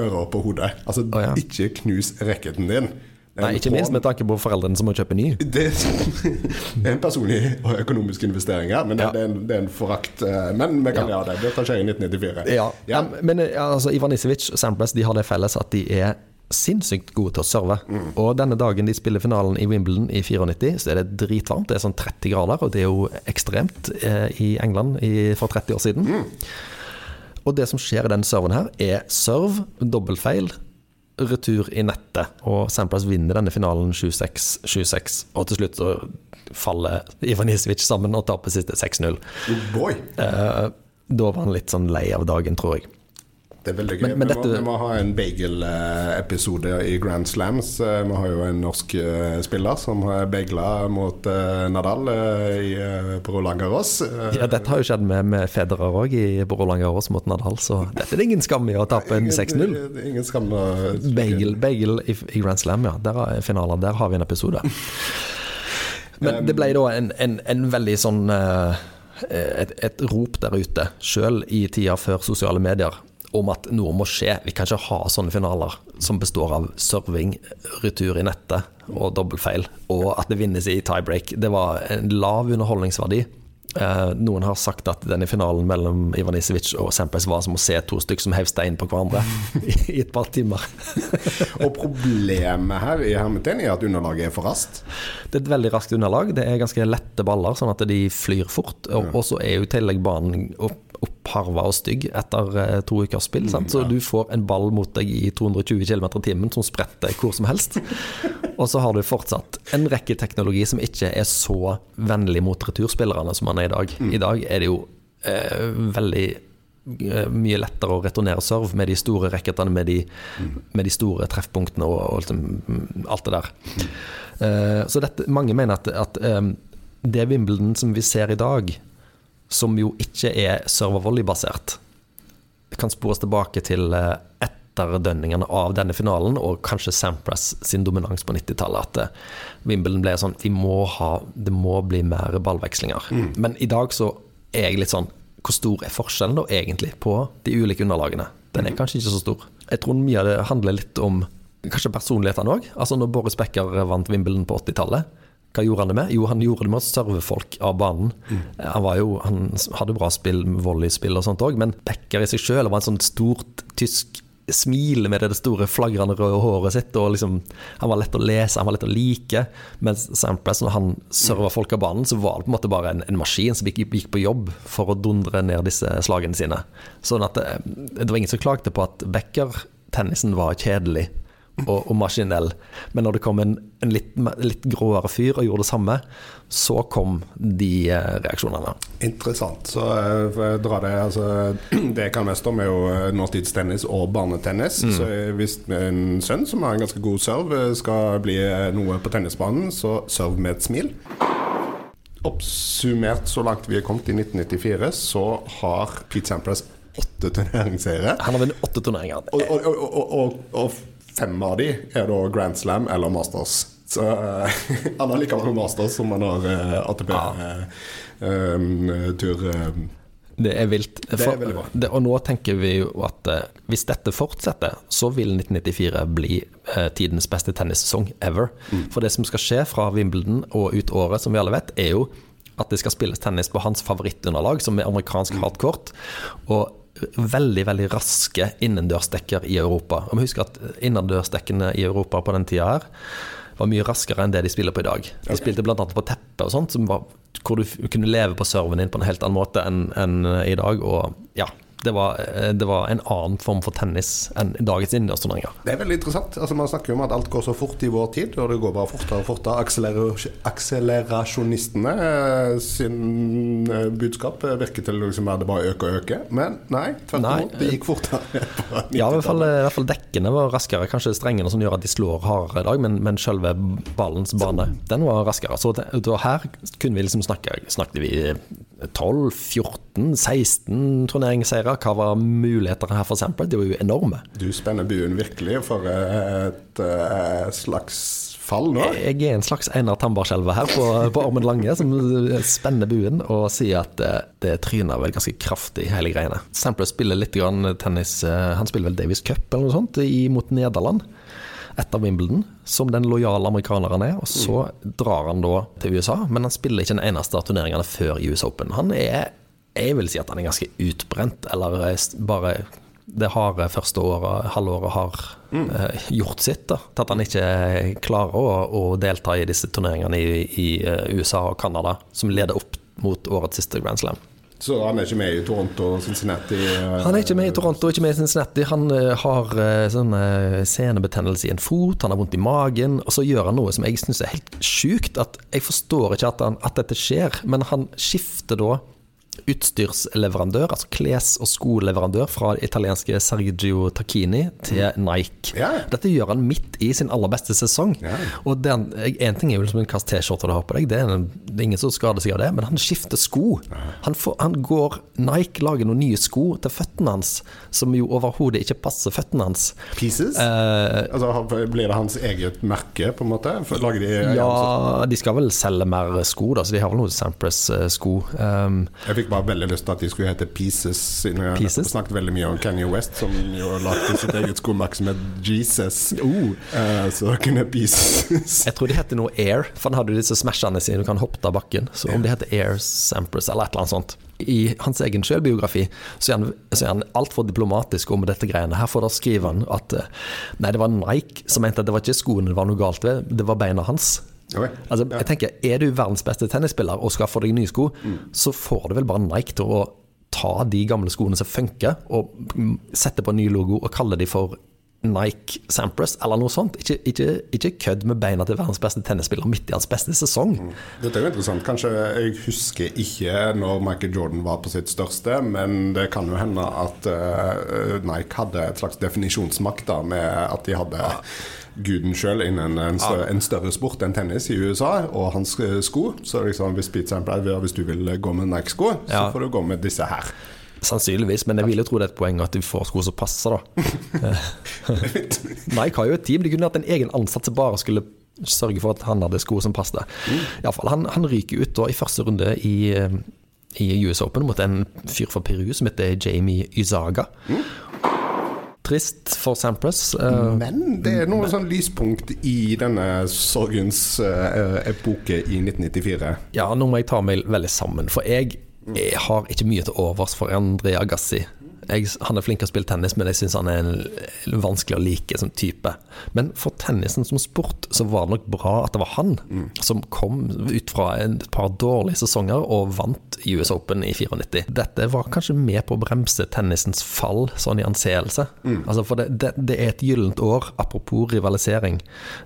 ører på hodet. Altså, oh, ja. ikke knus racketen din. Nei, ikke minst med tanke på foreldrene som må kjøpe ny. det, er en personlig og økonomisk investering her, men det, Ja. det, er, en, det er en forakt. eh, Men vi kan ja. gjøre det. Det skjer i 1994. Ja, Ja. Men ja, altså, Ivan Isevic og Samples de har det felles at de er sinnssykt gode til å serve. Og denne dagen de spiller finalen i Wimbledon i 94, så er det dritvarmt. Det er sånn 30 grader, og det er jo ekstremt eh, i England i, for 30 år siden. Og det som skjer i denne serven her, er serve, dobbeltfeil, retur i nettet. Og Sampras vinner denne finalen 7-6, 7-6. Og til slutt så faller Ivan Isevic sammen og taper siste 6-0. Oh! Eh, da var han litt sånn lei av dagen, tror jeg. Det er veldig gøy. Men- men vi, må, vi må ha en bagel-episode i Grand Slams. Eh, Vi har jo en norsk eh, spiller som har bagla mot eh, Nadal i, på Roland Garros. Ja, dette har jo skjedd med, med Federer òg, på Roland Garros mot Nadal, så dette er det ingen skam i å tape en 6-0. Ingen- skam å- Bagel, bagel i, i Grand Slam, ja. Der er finalen. Der har vi en episode. Men det ble da en, en, en veldig sånn et, et rop der ute, sjøl i tida før sosiale medier, om at noe må skje. Vi kan ikke ha sånne finaler som består av serving, retur i nettet og dobbeltfeil, og at det vinnes i tiebreak. Det var en lav underholdningsverdi. Eh, noen har sagt at denne finalen mellom Ivan Isevic og Sampes var som å se to stykker som hev stein på hverandre i, i et par timer. Og problemet her i hermetegn er at underlaget er for raskt. Det er et veldig raskt underlag. Det er ganske lette baller, sånn at de flyr fort. Og og så er jo i tillegg banen opp, oppharva og stygg etter eh, to ukers spill. Sant? Så du får en ball mot deg i 220 km i timen som spretter hvor som helst. Og så har du fortsatt en rekke teknologi som ikke er så vennlig mot returspillerne som man er i dag. I dag er det jo eh, veldig eh, mye lettere å returnere serve med de store racketene, med, de- med de store treffpunktene og, og liksom, mm, alt det der. Eh, så dette, mange mener at, at eh, det Wimbledon som vi ser i dag, som jo ikke er server-volley-basert, kan spores tilbake til eh, etterdønningene av denne finalen, og kanskje Sampras sin dominans på 90-tallet. At eh, Wimbledon ble sånn Vi må ha Det må bli mer ballvekslinger. Men i dag så er jeg litt sånn Hvor stor er forskjellen da egentlig på de ulike underlagene? Den er kanskje ikke så stor. Jeg tror mye av det handler litt om kanskje personlighetene òg. Altså når Boris Becker vant Wimbledon på 80-tallet. Hva gjorde han det med? Jo, han gjorde det med å serve folk av banen. Han, var jo, han hadde bra spill, volleyspill og sånt òg, men Becker i seg sjøl var en sånn stort tysk smil med det store flagrende røde håret sitt. og liksom, Han var lett å lese, han var lett å like. Mens Sampress, når han serva folk av banen, så var det på en måte bare en, en maskin som gikk, gikk på jobb for å dundre ned disse slagene sine. Sånn at det, det var ingen som klagde på at Becker-tennisen var kjedelig og, og maskinell. Men når det kom en, en litt, litt gråere fyr og gjorde det samme, så kom de eh, reaksjonene. Interessant. Så eh, for det altså, Det jeg kan mest om, er jo eh, nåtidstennis og barnetennis. Så eh, hvis en sønn som har en ganske god serve, skal bli noe på tennisbanen, så serve med et smil. Oppsummert så langt vi er kommet i 1994, så har Pete Sampras åtte turneringsseiere. Han har vunnet åtte turneringer. Og, og, og fem av de er da Grand Slam eller Masters. Så eh, han har like mange Masters som han har uh, ATP-tur. Det er vilt. er For- veldig bra. det, og nå tenker vi jo at eh, hvis dette fortsetter, så vil 1994 bli eh, tidens beste tennissesong ever. Mm. For det som skal skje fra Wimbledon og ut året, som vi alle vet, er jo at det skal spilles tennis på hans favorittunderlag, som er amerikansk Mm. hardcourt. Og veldig veldig raske innendørsdekker i Europa. Og vi husker at innendørsdekkene i Europa på den tida her var mye raskere enn det de spiller på i dag. De spilte bl.a. på teppe og sånt, som var, hvor du kunne leve på serven din på en helt annen måte enn enn i dag. Og ja, Det var, eh, det var en annen form for tennis enn dagens innendørsturneringer. Det er veldig interessant. Altså, man snakker jo om at alt går så fort i vår tid, og det går bare fortere og fortere. Akseler akselerasjonistene eh, sin eh, budskap virker til liksom at det bare øker og øker. Men nei, tvert imot. Det gikk fortere. Ja, i hvert fall, i hvert fall dekkene var raskere. Kanskje strengene som gjør at de slår hardere i dag, men, men selve ballens bane, den var raskere. Så det, her kunne vi liksom snakke Snakket vi 12, 14, 16 turneringsseire? Hva var mulighetene her, for eksempel? De var jo enorme. Du spenner buen virkelig for eh, et eh, slags fall nå. Jeg er en slags Einar Tambarskjelve her på, på Ormen Lange, som spenner buen og sier at det, det tryner vel ganske kraftig, hele greiene. Sampler spiller litt grann tennis eh, Han spiller vel Davis Cup eller noe sånt i, mot Nederland. Etter Wimbledon, som den lojale amerikaneren han er. Og så drar han da til USA, men han spiller ikke den eneste av turneringene før US Open. Han er Jeg vil si at han er ganske utbrent, eller eh, bare det harde første året, halvåret har eh, gjort sitt. da, Til at han ikke klarer å, å delta i disse turneringene i, i eh, USA og Canada, som leder opp mot årets siste Grand Slam. Så han er ikke med i Toronto og Cincinnati? Han er ikke med i Toronto, ikke med i Cincinnati. Han har sånn senebetennelse i en fot, han har vondt i magen. Og så gjør han noe som jeg syns er helt sjukt. At jeg forstår ikke at, han, at dette skjer, men han skifter da utstyrsleverandør, altså kles- og skoleverandør fra det italienske Sergio Tacchini til Nike. Yeah. Dette gjør han midt i sin aller beste sesong. Yeah. Og den, en ting er jo liksom en kast T-skjorte du har på deg, det er, en, det er ingen som skader seg av det, men han skifter sko. Han, får, han går Nike lager noen nye sko til føttene hans, som jo overhodet ikke passer føttene hans. Pieces? Eh, altså, blir det hans eget merke, på en måte? For- Lager de ja, de skal vel selge mer sko, da, så de har vel noen Sampras-sko. Um, Jeg fikk bare veldig lyst til at de skulle hete Pieces, siden jeg Pieces? snakket veldig mye om Kanye West, som jo lagde sitt eget skomerke som het Jesus. Eh, så kunne Pieces. Jeg tror de heter noe Air, for han hadde disse smashene sine du kan hoppe av bakken. Så om de heter Air Sampras eller et eller annet sånt. I hans egen selvbiografi så er han, så er han altfor diplomatisk om dette greiene. Her får da skriver han at eh, nei, det var Nike som mente at det var ikke skoene det var noe galt ved, det var beina hans. Ok. Altså, jeg tenker, Er du verdens beste tennisspiller og skal få deg nye sko, så får du vel bare Nike til å ta de gamle skoene som funker, og mm, sette på en ny logo og kalle de for Nike Sampras, eller noe sånt. Ikke, ikke, ikke kødd med beina til verdens beste tennisspiller midt i hans beste sesong. Dette er jo interessant. Kanskje jeg husker ikke når Michael Jordan var på sitt største, men det kan jo hende at uh, Nike hadde et slags definisjonsmakt da, med at de hadde guden sjøl innen en større, en større sport enn tennis i USA, og hans eh, sko. Så liksom, hvis Pete Sampras, hvis du vil gå med Nike-sko, så Ja. får du gå med disse her. Sannsynligvis, men jeg vil jo tro det er et poeng at de får sko som passer, da. Nike har jo et team. De kunne hatt en egen ansatt som bare skulle sørge for at han hadde sko som passet. I alle fall, han, han ryker ut da i første runde i, eh, i US Open mot en fyr fra Peru som heter Jamie Yzaga. Trist for Sampras. eh, Men det er noe sånn lyspunkt i denne sorgens eh, epoke i 1994. Ja, nå må jeg ta meg veldig sammen, for jeg, jeg har ikke mye til overs for André Agassi. Jeg, han er flink til å spille tennis, men jeg syns han er en, vanskelig å like som type. Men for tennisen som sport, så var det nok bra at det var han som kom ut fra et par dårlige sesonger og vant US Open i 94. Dette var kanskje med på å bremse tennisens fall, sånn i anseelse. Altså for det, det, det er et gyllent år, apropos rivalisering.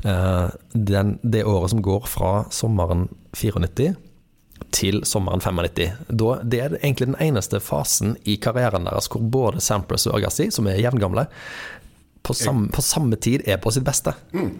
Uh, den, det året som går fra sommeren 94 til sommeren 95. Da, det er egentlig den eneste fasen i karrieren deres hvor både Sampras og Agassi, som er jevngamle, på, samme, på samme tid er på sitt beste.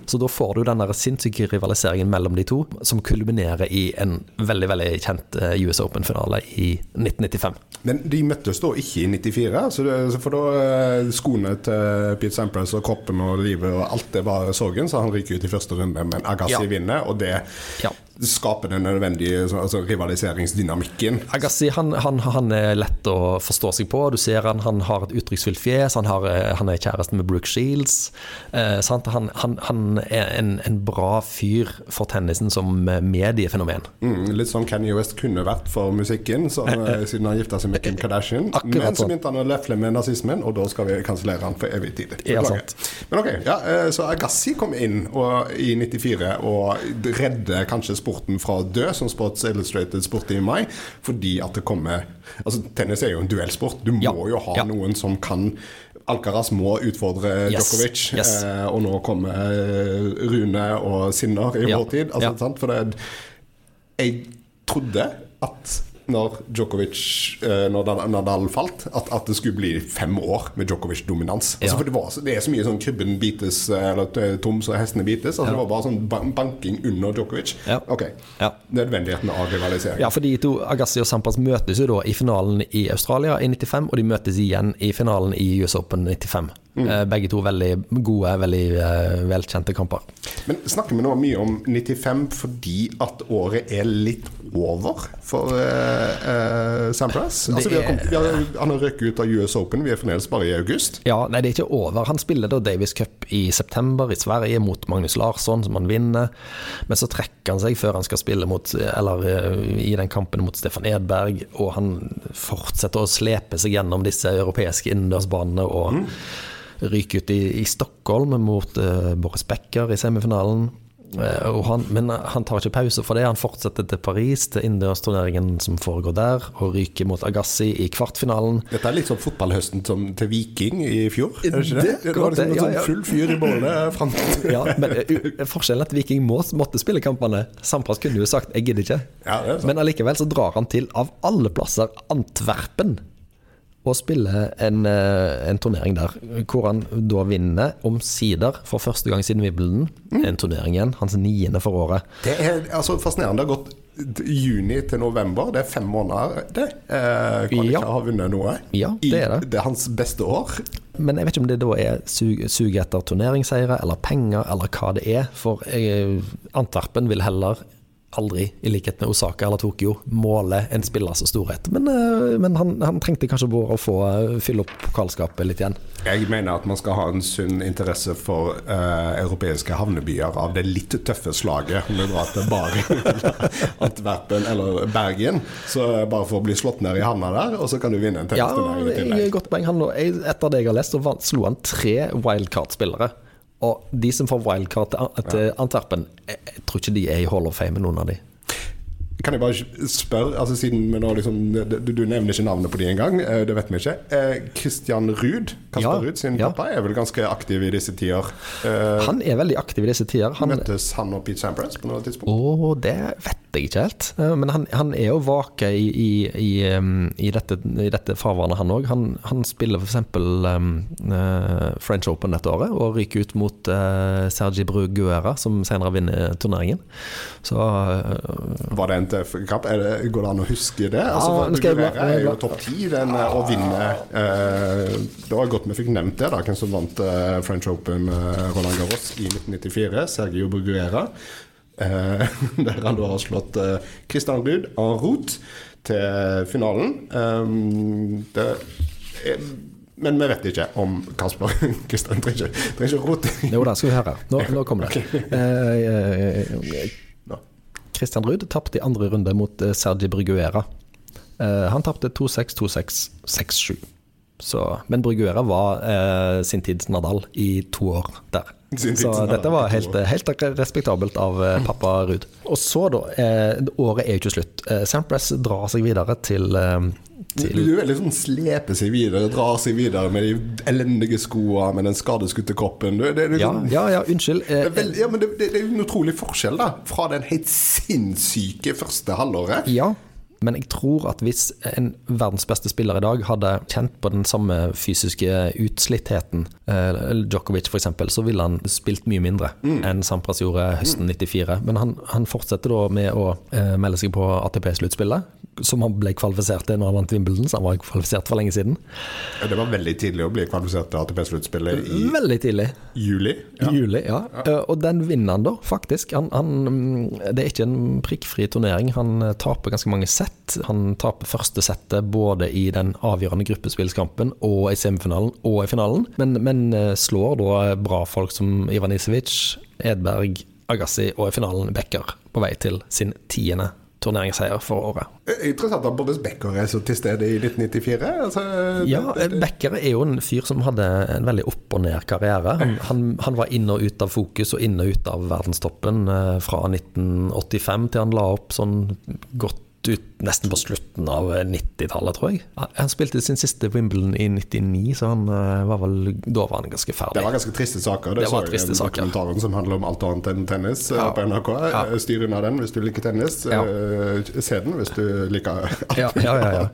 Så da får du den der sinnssyke rivaliseringen mellom de to, som kulminerer i en veldig veldig kjent eh, US Open-finale i 1995. Men de møttes da ikke i 94, så det, for da eh, skoene til Pete Sampras og kroppen og livet og alt det var sorgen, så han ryker ut i første runde, men Agassi Ja. vinner, og det Ja. Skaper den nødvendige altså, rivaliseringsdynamikken. Agassi han, han, han er lett å forstå seg på. Du ser han, han har et uttrykksfullt fjes. Han, har, han er kjæresten med Brooke Shields. Eh, sant? Han, han, han er en, en bra fyr for tennisen som mediefenomen. Mm, litt som Kanye West kunne vært for musikken, som, eh, siden han gifta seg med Kim Kardashian. Akkurat men så sånn. begynte han å lefle med nazismen, og da skal vi kansellere han for evig tid. Ja, Men ok, ja, eh, Så Agassi kom inn og, i 94 og redde kanskje sporten fra å dø, som Sports Illustrated spurte i mai, fordi at det kommer Altså, tennis er jo en duellsport. Du må Ja, jo ha ja. noen som kan Alcaraz må utfordre Yes, Djokovic, yes. eh, og nå kommer eh, Rune og Sinner i Ja, vår tid. Altså, ja. sant? For det, jeg trodde at når Djokovic eh, Når Nadal falt, at, at det skulle bli fem år med Djokovic-dominans. Altså, Ja. for det, var, det er så mye sånn krybben bites, eh, eller tom så hestene bites. Altså, Det var bare sånn banking under Djokovic. Ja. Ok, Ja. Nødvendigheten av rivalisering. Ja, for de to, Agassi og Sampas, møtes jo da i finalen i Australia i 95, og de møtes igjen i finalen i US Open 95. Eh, Begge to veldig gode, veldig eh, velkjente kamper. Men snakker vi nå mye om 95 fordi at året er litt over for uh, uh, Sampras? Altså, vi har kommet, vi har, han har røket ut av US Open, vi er fremdeles bare i august. Ja, nei, det er ikke over. Han spiller da Davis Cup i september i Sverige mot Magnus Larsson, som han vinner. Men så trekker han seg før han skal spille mot, eller eh, i den kampen mot Stefan Edberg, og han fortsetter å slepe seg gjennom disse europeiske innendørsbanene og ryker ut i, i Stockholm mot uh, Boris Becker i semifinalen. Uh, og han, men han tar ikke pause for det. Han fortsetter til Paris, til innendørsturneringen som foregår der, og ryker mot Agassi i kvartfinalen. Dette er litt sånn fotballhøsten som til Viking i fjor. Er det ikke det? Det- var liksom det- en ja, sånn ja. full fyr i bålet fram til Ja, men uh, forskjellen er at Viking må, måtte spille kampene. Sampras kunne jo sagt 'jeg gidder ikke', Ja, men allikevel så drar han til, av alle plasser, Antwerpen. Og spiller en, eh, en turnering der, hvor han da vinner omsider for første gang siden Wimbledon. Mm. En turnering igjen, hans niende for året. Det er altså fascinerende. Det har gått juni til november. Det er fem måneder, det. Eh, kan Ja. ikke ha vunnet noe. Ja, det er det. I, det er hans beste år. Men jeg vet ikke om det da er suget sug etter turneringsseire eller penger, eller hva det er. For jeg, Antwerpen vil heller aldri, i likhet med Osaka eller Tokyo, måle en spillers storhet. Men, eh, men han, han trengte kanskje bare å få eh, fylle opp pokalskapet litt igjen. Jeg mener at man skal ha en sunn interesse for uh, europeiske havnebyer av det litt tøffe slaget. Om du drar til Bari, Antwerpen eller Bergen. Så bare for å bli slått ned i havna der, og så kan du vinne en Ja, tennisturnering i jeg- tillegg. godt poeng. Han, etter det jeg har lest, så slo han tre wildcard-spillere. Og de som får wildcard til, Antwerpen, jeg, jeg tror ikke de er i Hall of Fame, noen av de. Kan jeg bare spørre, altså siden vi nå liksom Du, du nevner ikke navnet på de engang, eh, det vet vi ikke. Eh, Christian Ruud, Kasper Ja, Ruud sin ja. pappa, er vel ganske aktiv i disse tider. Eh, Han er veldig aktiv i disse tider. Han, Møttes han og Pete Sampras på noe tidspunkt? Å, det vet jeg ikke helt. Men han, han er jo vake i, i, i, i, dette, i dette farvannet, han òg. Han, han spiller f.eks. Um, French Open dette året, og ryker ut mot uh, Sergi Bruguera, som senere vinner turneringen. Så uh, Var det en Er det, går det an å huske det? Altså, for Guerrera er jo topp ti den, å vinne eh, Det var godt vi fikk nevnt det, da, hvem som vant eh, French Open med Roland Garros i 1994. Sergio Bruguera. Eh, der han da har slått eh, Christian Ruud en route til finalen. Det er, men vi vet ikke om Kasper Kristian trenger ikke- rote. Jo da, skal vi høre. Nå, nå kommer det. Eh, eh. Christian Ruud tapte i andre runde mot eh, Sergi Bruguera. Eh, han tapte 2-6, 2-6, 6-7. Men Bruguera var eh, sin tids Nadal i to år der. Så dette var helt, helt respektabelt av pappa Ruud. Og så, da. Eh, året er jo ikke slutt. Sampras drar seg videre til, eh, Du til er veldig sånn sleper seg videre, drar seg videre med de elendige skoene, med den skadeskutte kroppen. Du, det, det, Ja, ja, ja, unnskyld. Det Eh, er, ja, men det, det, det er jo en utrolig forskjell da Fra den helt sinnssyke første halvåret Ja, men jeg tror at hvis en verdens beste spiller i dag hadde kjent på den samme fysiske utslittheten, eh, Djokovic f.eks., så ville han spilt mye mindre enn Sampras gjorde høsten 94. Men han, han fortsetter da med å eh, melde seg på ATP-sluttspillet, som han ble kvalifisert til når han vant Wimbledon, så han var kvalifisert for lenge siden. Ja, Det var veldig tidlig å bli kvalifisert til ATP-sluttspillet i Veldig tidlig. juli I juli, ja. ja. Og den vinner han da, faktisk. Han, han, mm, det er ikke en prikkfri turnering. Han eh, taper ganske mange sett. Han taper første settet både i den avgjørende gruppespillskampen og i semifinalen og i finalen, men, men eh, slår da bra folk som Ivan Isevic, Edberg, Agassi og i finalen Becker på vei til sin tiende turneringsseier for året. Interessant at Boris Becker er så til stede i 1994. Altså, ja, Becker er jo en fyr som hadde en veldig opp og ned karriere. Han, han, var inn og ut av fokus og inn og ut av verdenstoppen fra 1985 til han la opp sånn godt ut nesten på slutten av 90-tallet, tror jeg. Han spilte sin siste Wimbledon i 99, så han eh, var vel da var han ganske ferdig. Det var ganske triste saker. Det, det var triste saker. dokumentaren som handler om alt annet enn tennis eh, ja. på NRK. Ja. Eh, styr unna den hvis du liker tennis. Ja. Se den hvis du liker alt ja, ja, ja, ja.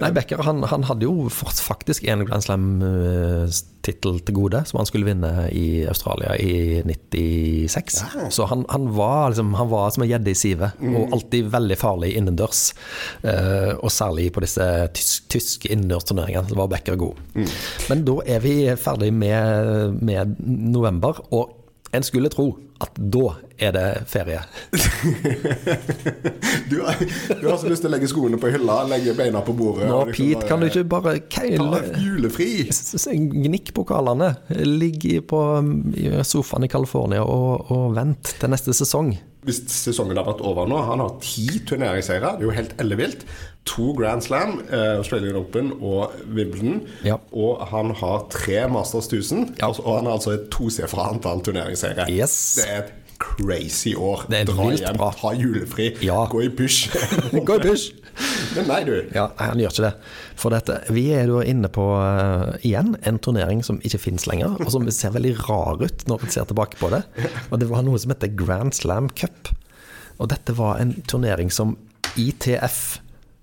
Nei, Becker han, han, hadde jo faktisk en Grand Slam-tittel til gode, som han skulle vinne i Australia i 96. Ja. Så han, han, var liksom, han var som en gjedde i sivet, mm. og alltid veldig farlig innendørs. Uh, og særlig på disse tysk, tyske innendørsturneringene var Becker god. Mm. Men da er vi ferdig med, med november. og en skulle tro at da er det ferie. du, har, du, har, så lyst til å legge skoene på hylla, legge beina på bordet. Nå, liksom Pete, kan du ikke bare keile Julefri! Gnikk pokalene. Ligg på sofaen i California og, og vent til neste sesong hvis sesongen har vært over nå Han har ti turneringsseire. Det er jo helt ellevilt. To Grand Slam, eh, Australian Open og Wimbledon. Ja. Og han har tre Masters 1000. Ja. Og han har altså et tosifra antall turneringsseire. Yes. Det er et crazy år. Det er Dra hjem, bra. ta julefri, ja. gå i push. gå i push. Men nei, du. Ja, han gjør ikke det. For dette, vi er da inne på uh, igjen en turnering som ikke finnes lenger, og som ser veldig rar ut når vi ser tilbake på det. Og det var noe som heter Grand Slam Cup. Og dette var en turnering som ITF,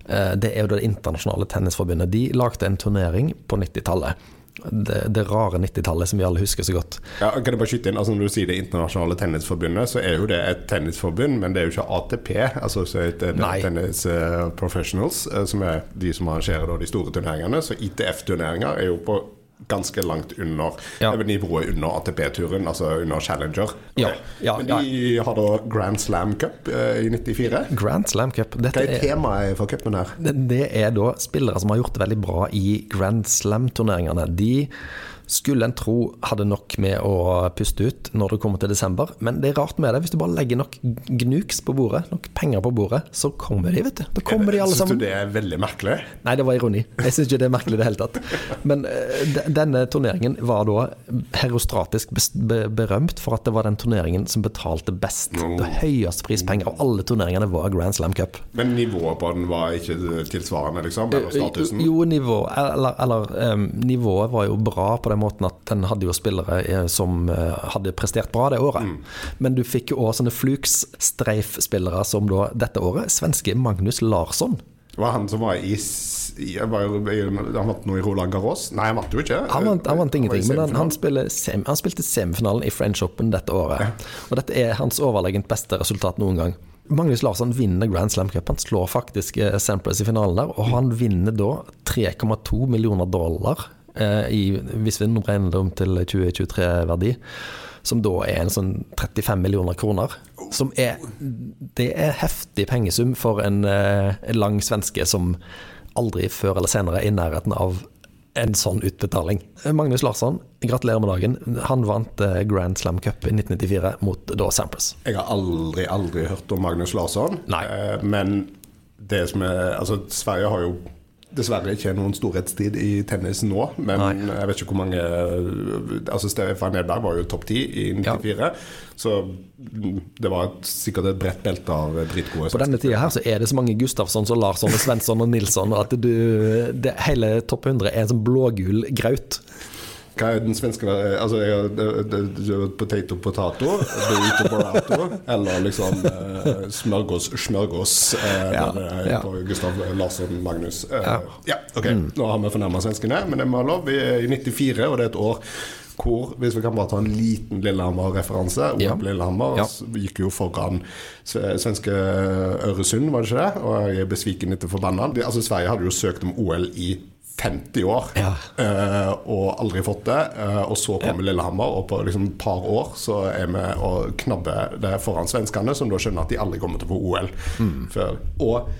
uh, eh, det er jo det internasjonale tennisforbundet, de lagde en turnering på 90-tallet det, det rare 90-tallet som vi alle husker så godt. Ja, kan jeg bare skyte inn, altså Når du sier Det internasjonale tennisforbundet, så er jo det et tennisforbund, men det er jo ikke ATP, altså et, et, Tennis uh, Professionals, uh, som er de som arrangerer de store turneringene. Så ITF-turneringer er jo på ganske langt under ja. nivået under ATP-turen, altså under Challenger. Ja, ja, Men de har da Grand Slam Cup eh, i 94. Grand Slam Cup Dette Hva er temaet for cupen her? Det, det er da spillere som har gjort det veldig bra i Grand Slam-turneringene. De skulle en tro hadde nok med å puste ut når det kommer til desember. Men det er rart med det. Hvis du bare legger nok gnuks på bordet, nok penger på bordet, så kommer de, vet du. Da kommer de alle sammen. Syns du det er veldig merkelig? Nei, det var ironi. Jeg syns ikke det er merkelig i det hele tatt. Men uh, denne turneringen var da herostratisk berømt for at det var den turneringen som betalte best. Det høyeste prispenger av alle turneringene var Grand Slam Cup. Men nivået på den var ikke tilsvarende, liksom? Eller statusen? Jo, nivå, eller, eller um, nivået var jo bra på den måten at den hadde jo spillere eh, som eh, hadde prestert bra det året. Mm. Men du fikk jo òg sånne fluks-streif-spillere som da dette året. Svenske Magnus Larsson. Det var han som var i var, Han vant noe i Roland Garros? Nei, han vant jo ikke. Han vant, han vant ingenting, men han, sem, han, spilte semifinalen i French Open dette året. Ja. Og dette er hans overlegent beste resultat noen gang. Magnus Larsson vinner Grand Slam Cup. Han slår faktisk eh, Sampras i finalen der, og han vinner da 3,2 millioner dollar i, hvis vi nå regner det om til 2023-verdi, som da er en sånn 35 millioner kroner. Som er Det er heftig pengesum for en, eh, en lang svenske som aldri før eller senere er i nærheten av en sånn utbetaling. Magnus Larsson, gratulerer med dagen. Han vant eh, Grand Slam Cup i 1994 mot da Sampras. Jeg har aldri, aldri hørt om Magnus Larsson. Nei. Men det som er Altså, Sverige har jo dessverre ikke noen storhetstid i tennis nå, men Nei. jeg vet ikke hvor mange Altså Stefan Edberg var jo topp ti i 94, ja. så det var sikkert et bredt belte av dritgode. På denne tida her så er det så mange Gustavsson og Larsson og Svensson og Nilsson at du, det, hele topp 100 er en sånn blågul graut. Hva er den svenske Altså, potato potato, burrito burrato, eller liksom eh, smørgås smørgås eh, ja, ja. på Gustav Larsson Magnus. Eh, ja. ja. ok. Mm. Nå har vi fornærma svenskene, men det må lov. Vi er i 94, og det er et år hvor, hvis vi kan bare ta en liten Lillehammer-referanse ja. Lillehammer ja. gikk jo foran svenske Øresund, var det ikke det? Og jeg er besviken etter forbanna. Altså, Sverige hadde jo søkt om OL i 50 år ja. uh, og aldri fått det. Uh, og så kommer ja. Lillehammer, og på liksom et par år så er vi og knabber det foran svenskene, som da skjønner at de aldri kommer til å få OL mm. før. Og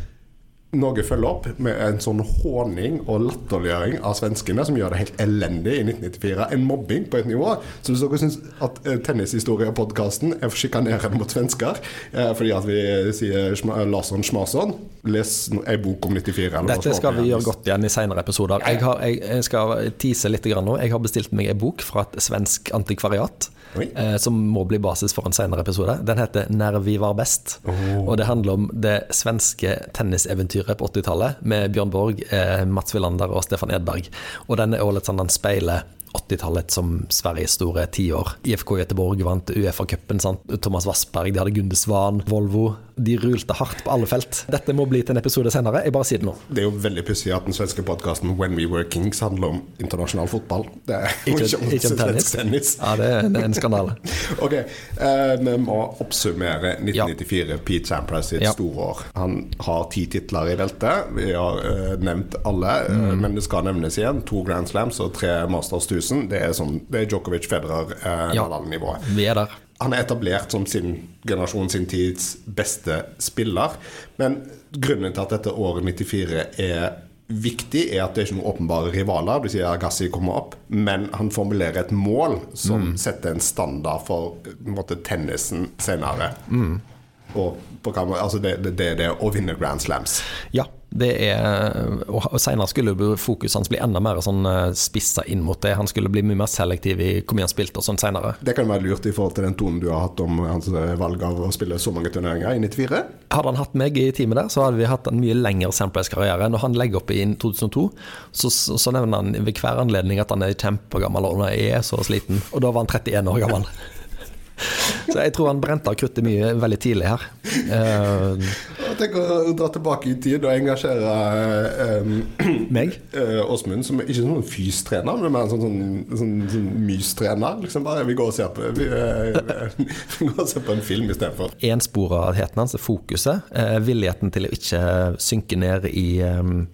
Norge følger opp med en sånn håning og latterliggjøring av svenskene som gjør det helt elendig i 1994. En mobbing på et nivå. Så hvis dere syns at tennishistoriepodkasten Tennishistorie-podkasten er sjikanerende mot svensker eh, fordi at vi sier Larsson Schmason, les ei bok om 94. eller Dette skal vi gjøre godt igjen i senere episoder. Jeg, har, jeg, jeg skal tease litt grann nå. Jeg har bestilt meg en bok fra et svensk antikvariat. Eh, som må bli basis for en senere episode. Den heter 'Når vi var best'. Oh. Og det handler om det svenske tenniseventyret på 80-tallet med Bjørn Borg, eh, Mats Wilander og Stefan Edberg. Og den er litt sånn, den speiler 80-tallet som Sveriges store tiår. IFK Göteborg vant Uefa-cupen. Thomas Wassberg, de hadde Gunde Svan, Volvo. De rulte hardt på alle felt. Dette må bli til en episode senere. Jeg bare sier det nå. Det er jo veldig pussig at den svenske podkasten When We Were Kings handler om internasjonal fotball. Det er Ikke, ikke om ikke om tennis. tennis. Ja, det er, det er en skandale. Ok, eh, vi må oppsummere 1994, Pete Sampras sitt Ja. store år. Han har ti titler i beltet. Vi har uh, nevnt alle, eh, Mm. men det skal nevnes igjen. To Grand Slams og tre Masters 1000. Det er, sånn, det er Djokovic, Federer, eh, Ja. Nadal-nivået. Vi er der. Han er etablert som sin generasjon sin tids beste spiller. Men grunnen til at dette året 94 er viktig, er at det er ikke noen åpenbare rivaler. Du sier Agassi kommer opp, men han formulerer et mål som setter en standard for en måte, tennisen senere. Og på, hva altså det, det, det det å vinne Grand Slams. Ja, det er Og senere skulle fokuset hans bli enda mer sånn eh, spissa inn mot det. Han skulle bli mye mer selektiv i hvor mye han spilte og sånn senere. Det kan være lurt i forhold til den tonen du har hatt om hans eh, valg av å spille så mange turneringer i 94. Hadde han hatt meg i teamet der, så hadde vi hatt en mye lengre Samplace-karriere. Når han legger opp i 2002, så, så, så nevner han ved hver anledning at han er kjempegammel og han er så sliten. Og da var han 31 år gammel. Så jeg tror han brente av kruttet mye veldig tidlig her. Uh, Jeg tenker å dra tilbake i tid og engasjere eh, meg? eh, Åsmund som ikke sånn fystrener, men mer en sånn, sånn, sånn, sånn mystrener. Liksom bare, vi går og ser på, vi, eh, vi går og ser på en film istedenfor. Ensporaheten hans, fokuset, eh, villigheten til å ikke synke ned i um,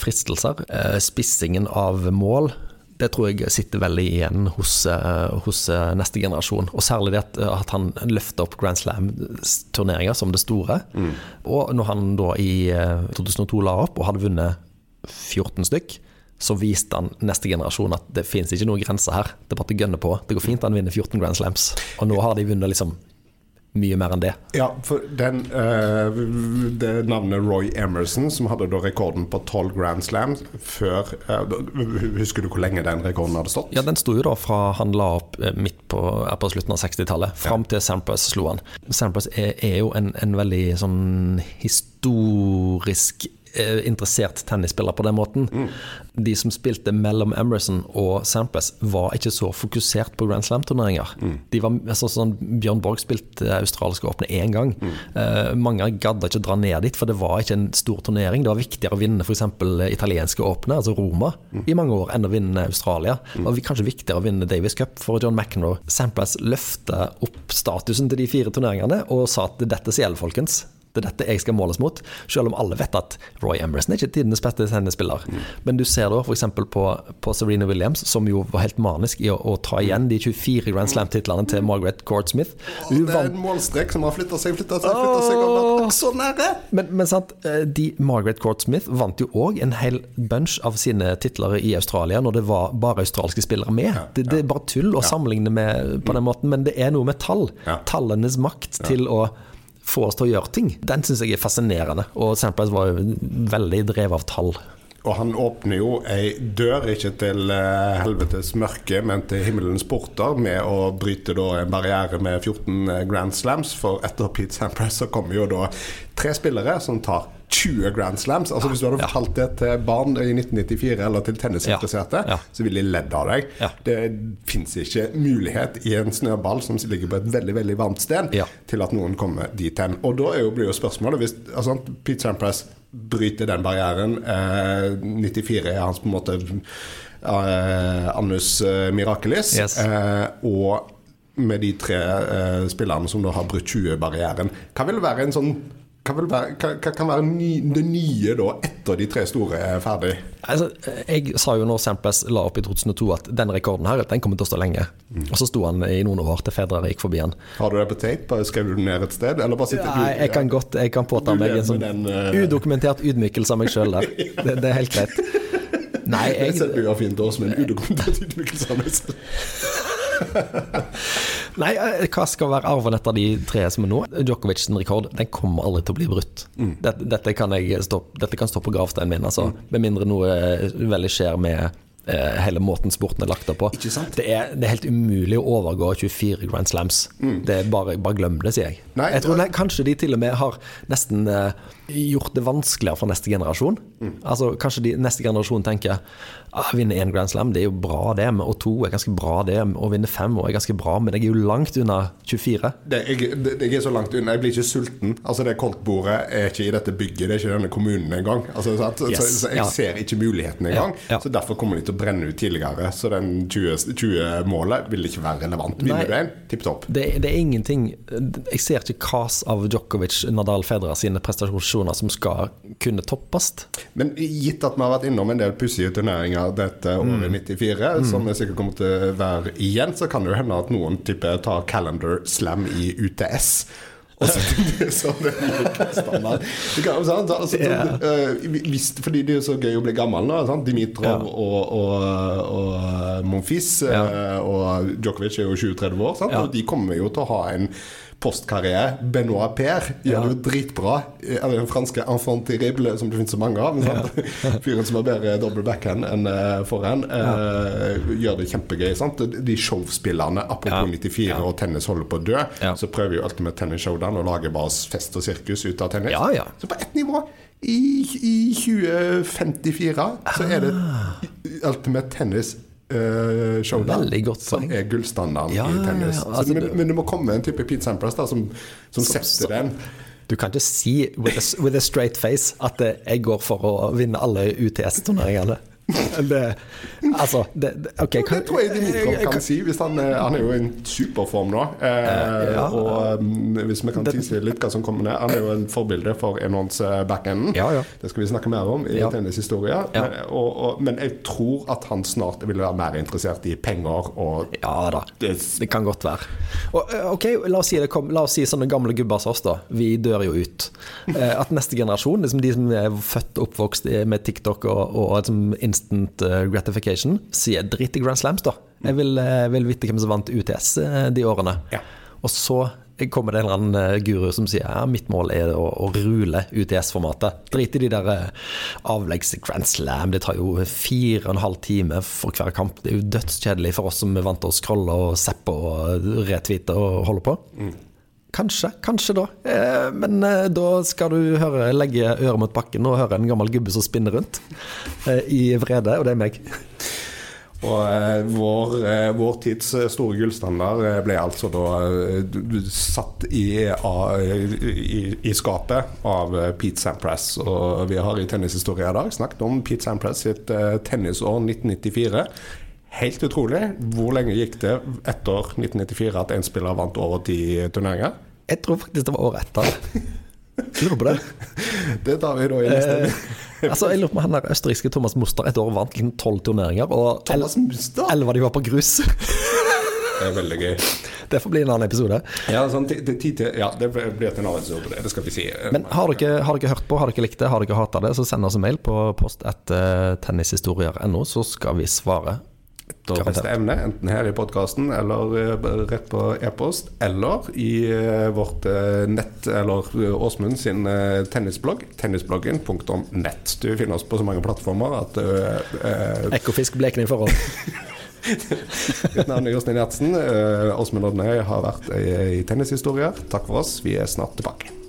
fristelser, eh, spissingen av mål. Det tror jeg sitter veldig igjen hos, eh, hos eh, neste generasjon. Og særlig det at, at han løfter opp Grand Slam-turneringer som det store. Og når han da i eh, 2002 la opp og hadde vunnet 14 stykk, så viste han neste generasjon at det finnes ikke noen grenser her. Det er bare å gønne på. Det går fint han vinner 14 Grand Slams. Og nå har de vunnet liksom mye mer enn det. Ja, for den, eh, det navnet Roy Emerson, som hadde da rekorden på 12 Grand Slams før eh, Husker du hvor lenge den rekorden hadde stått? Ja, den sto jo da fra han la opp eh, midt på, på slutten av 60-tallet, fram til Sampras slo han. Sampras er, er jo en, en veldig sånn historisk interessert tennisspiller på den måten. De som spilte mellom Emerson og Sampras, var ikke så fokusert på Grand Slam-turneringer. De var, altså, sånn, Bjørn Borg spilte australske åpne én gang. Eh, mange gadda ikke å dra ned dit, for det var ikke en stor turnering. Det var viktigere å vinne f.eks. italienske åpne, altså Roma, i mange år, enn å vinne Australia. Det var kanskje viktigere å vinne Davis Cup for John McEnroe. Sampras løfta opp statusen til de fire turneringene og sa at dette som gjelder, folkens. Det er dette jeg skal måles mot, selv om alle vet at Roy Emerson er ikke tidenes beste tennisspiller. Men du ser da f.eks. På, på Serena Williams, som jo var helt manisk i å, å ta igjen de 24 Grand Slam-titlene til Margaret Court Smith. Hun Det er en målstrek som har flytta seg, flytta seg, flytta seg og så nære! men, men sant, eh, de, Margaret Court Smith vant jo òg en hel bunch av sine titler i Australia når det var bare australske spillere med. det, det er bare tull å sammenligne med på den måten, men det er noe med tall. Tallenes makt til å få oss til å gjøre ting. Den syns jeg er fascinerende. Og Sampras var jo veldig drevet av tall. Og han åpner jo ei dør, ikke til eh, helvetes mørke, men til himmelens porter, med å bryte en barriere med 14 Grand Slams. For etter Pete Sampras så kommer jo da tre spillere som tar 20 Grand Slams. Altså Hvis du hadde fortalt det til barn i 1994, eller til tennisinteresserte, så ville de ledd av deg. Det fins ikke mulighet i en snøball som ligger på et veldig veldig varmt sted, til at noen kommer dit hen. Og da er jo, blir jo spørsmålet hvis altså, Pete Sampras bryter den barrieren eh, 94 er hans på en måte eh, annus eh, mirakelis. Yes. Eh, og med de tre eh, spillerne som da har brutt 20-barrieren, hva vil være en sånn hva, være, hva, hva kan være ny, det nye da, etter de tre store er ferdig? Altså, jeg sa jo når Samples la opp i 2002 at den rekorden her den kommer til å stå lenge. Og så sto han i noen år til Federer gikk forbi han. Har du det på tape? Skrev du det ned et sted? Eller bare sitter Nei, jeg kan godt jeg kan påta Du meg en sånn den, uh... udokumentert ydmykelse av meg sjøl der. Det, det er helt greit. Nei, jeg... Det setter vi av fint også, med en udokumentert ydmykelse av meg selv. nei, eh, hva skal være arven etter de tre som er nå? Djokovic sin rekord den kommer aldri til å bli brutt. Dette, dette, kan stå, dette kan stå på gravsteinen min, altså. Med mindre noe eh, veldig skjer med eh, hele måten sporten er lagt opp på. Det er, det er helt umulig å overgå 24 Grand Slams. Det er bare, bare glem det, sier jeg. Nei, jeg tror det- kanskje de til og med har nesten eh, gjort det vanskeligere for neste generasjon. Altså Kanskje de, neste generasjon tenker ah, vinne én Grand Slam, det er jo bra det, og to er ganske bra det, Å vinne fem år er ganske bra, men jeg er jo langt unna 24. Det, jeg, det, jeg er så langt unna. Jeg blir ikke sulten. Altså Det koldtbordet er ikke i dette bygget, det er ikke i denne kommunen engang. Altså, så, Yes, så jeg ja. ser ikke muligheten engang. Ja, ja. Så derfor kommer de til å brenne ut tidligere. Så den 20-målet vil ikke være relevant. Vinner du en, tipp topp. Det, det er ingenting Jeg ser ikke kas av Djokovic, Nadal, Fedra sine prestasjoner som skal kunne toppes. Men gitt at vi har vært innom en del pussige turneringer dette året 94, som jeg sikkert kommer til å være igjen, så kan det jo hende at noen type tar calendar slam i UTS. Og så, så det er standard. Altså, Ja. eh, fordi det er så gøy å bli gammel nå. Sant? Dimitrov Ja. og, og, og Monfils ja. og Djokovic er jo 20-30 år, sant? Og de kommer jo til å ha en postkarriere. Benoit Per gjør det jo dritbra. Eller den franske enfant terrible, som det finnes så mange av. Fyren som har bedre double backhand enn forhand, eh, gjør det kjempegøy. Sant? De showspillerne, apropos Ja. 94 og tennis holder på å dø, så prøver jo Ultimate Tennis Showdown å lage bare fest og sirkus ut av tennis. Så på ett nivå i, i 2054 så er det Ultimate Tennis eh, Showdown godt som er gullstandarden Ja, i ja, ja. tennis. Altså, så, men, men det må komme en type Pete Sampras da, som, som, setter så- den. Du kan ikke si with a, with a straight face at eh, jeg går for å vinne alle UTS-turneringene. Det, altså det, det, kan, Det tror jeg Dimitrov kan si, hvis han, er- han er jo i en superform nå. Eh, ja. Og um, hvis vi kan tise litt hva som kommer ned Han er jo en forbilde for eh, backenden. Ja, ja. Det skal vi snakke mer om i Ja. tennishistorie. Ja. Men, og, og, men jeg tror at han snart vil være mer interessert i penger og Ja da, Det- kan godt være. Og, eh, ok, La oss si, det kom, la oss si sånne gamle gubber som oss, da. Vi dør jo ut. Eh, At neste generasjon, liksom de som er født og oppvokst med TikTok og, og liksom instant eh, gratification, sier drit i Grand Slams, da. Jeg vil, eh, vil vite hvem som vant UTS eh, de årene. Ja. Og så kommer det en eller annen guru som sier ja, mitt mål er å, å rule UTS-formatet. Drit i de der avleggs Grand Slam. Det tar jo fire og en halv time for hver kamp. Det er jo dødskjedelig for oss som er vant til å scrolle og zappe og retweete og holde på. Kanskje, kanskje da. Eh, Men eh, da skal du høre, legge øret mot bakken og høre en gammel gubbe som spinner rundt eh, i vrede, og det er meg. Og vår, vår tids store gullstandard ble altså da satt i, i, i skapet av Pete Sampras. Og vi har i tennishistorie i dag snakket om Pete Sampras sitt tennisår 1994. Helt utrolig. Hvor lenge gikk det etter 1994 at en spiller vant over ti turneringer? Jeg tror faktisk det var året etter. Lurer på det. Det tar vi da i neste Eh, altså, jeg lurer på om han der østerrikske Thomas Muster et år vant liksom tolv turneringer, og Thomas Muster? elleve av de var på grus. Det er veldig gøy. Det får bli en annen episode. Ja, sånn, ti- ja det blir til en annen episode det. Det skal vi si. Men har dere, har dere hørt på, har dere likt det, har dere hata det, så send oss en mail på post etter tennishistorier.no, så skal vi svare. Beste evne, enten her i podkasten eller eh, rett på e-post, eller i eh, vårt eh, nett, eller Åsmund sin tennisblogg, tennisbloggen.nett. Du finner oss på så mange plattformer at eh, Ekkofisk blekner i forhold. Mitt navn er Jostein Gjertsen. Åsmund Odnøy har vært i, i Tennishistorier. Takk for oss. Vi er snart tilbake.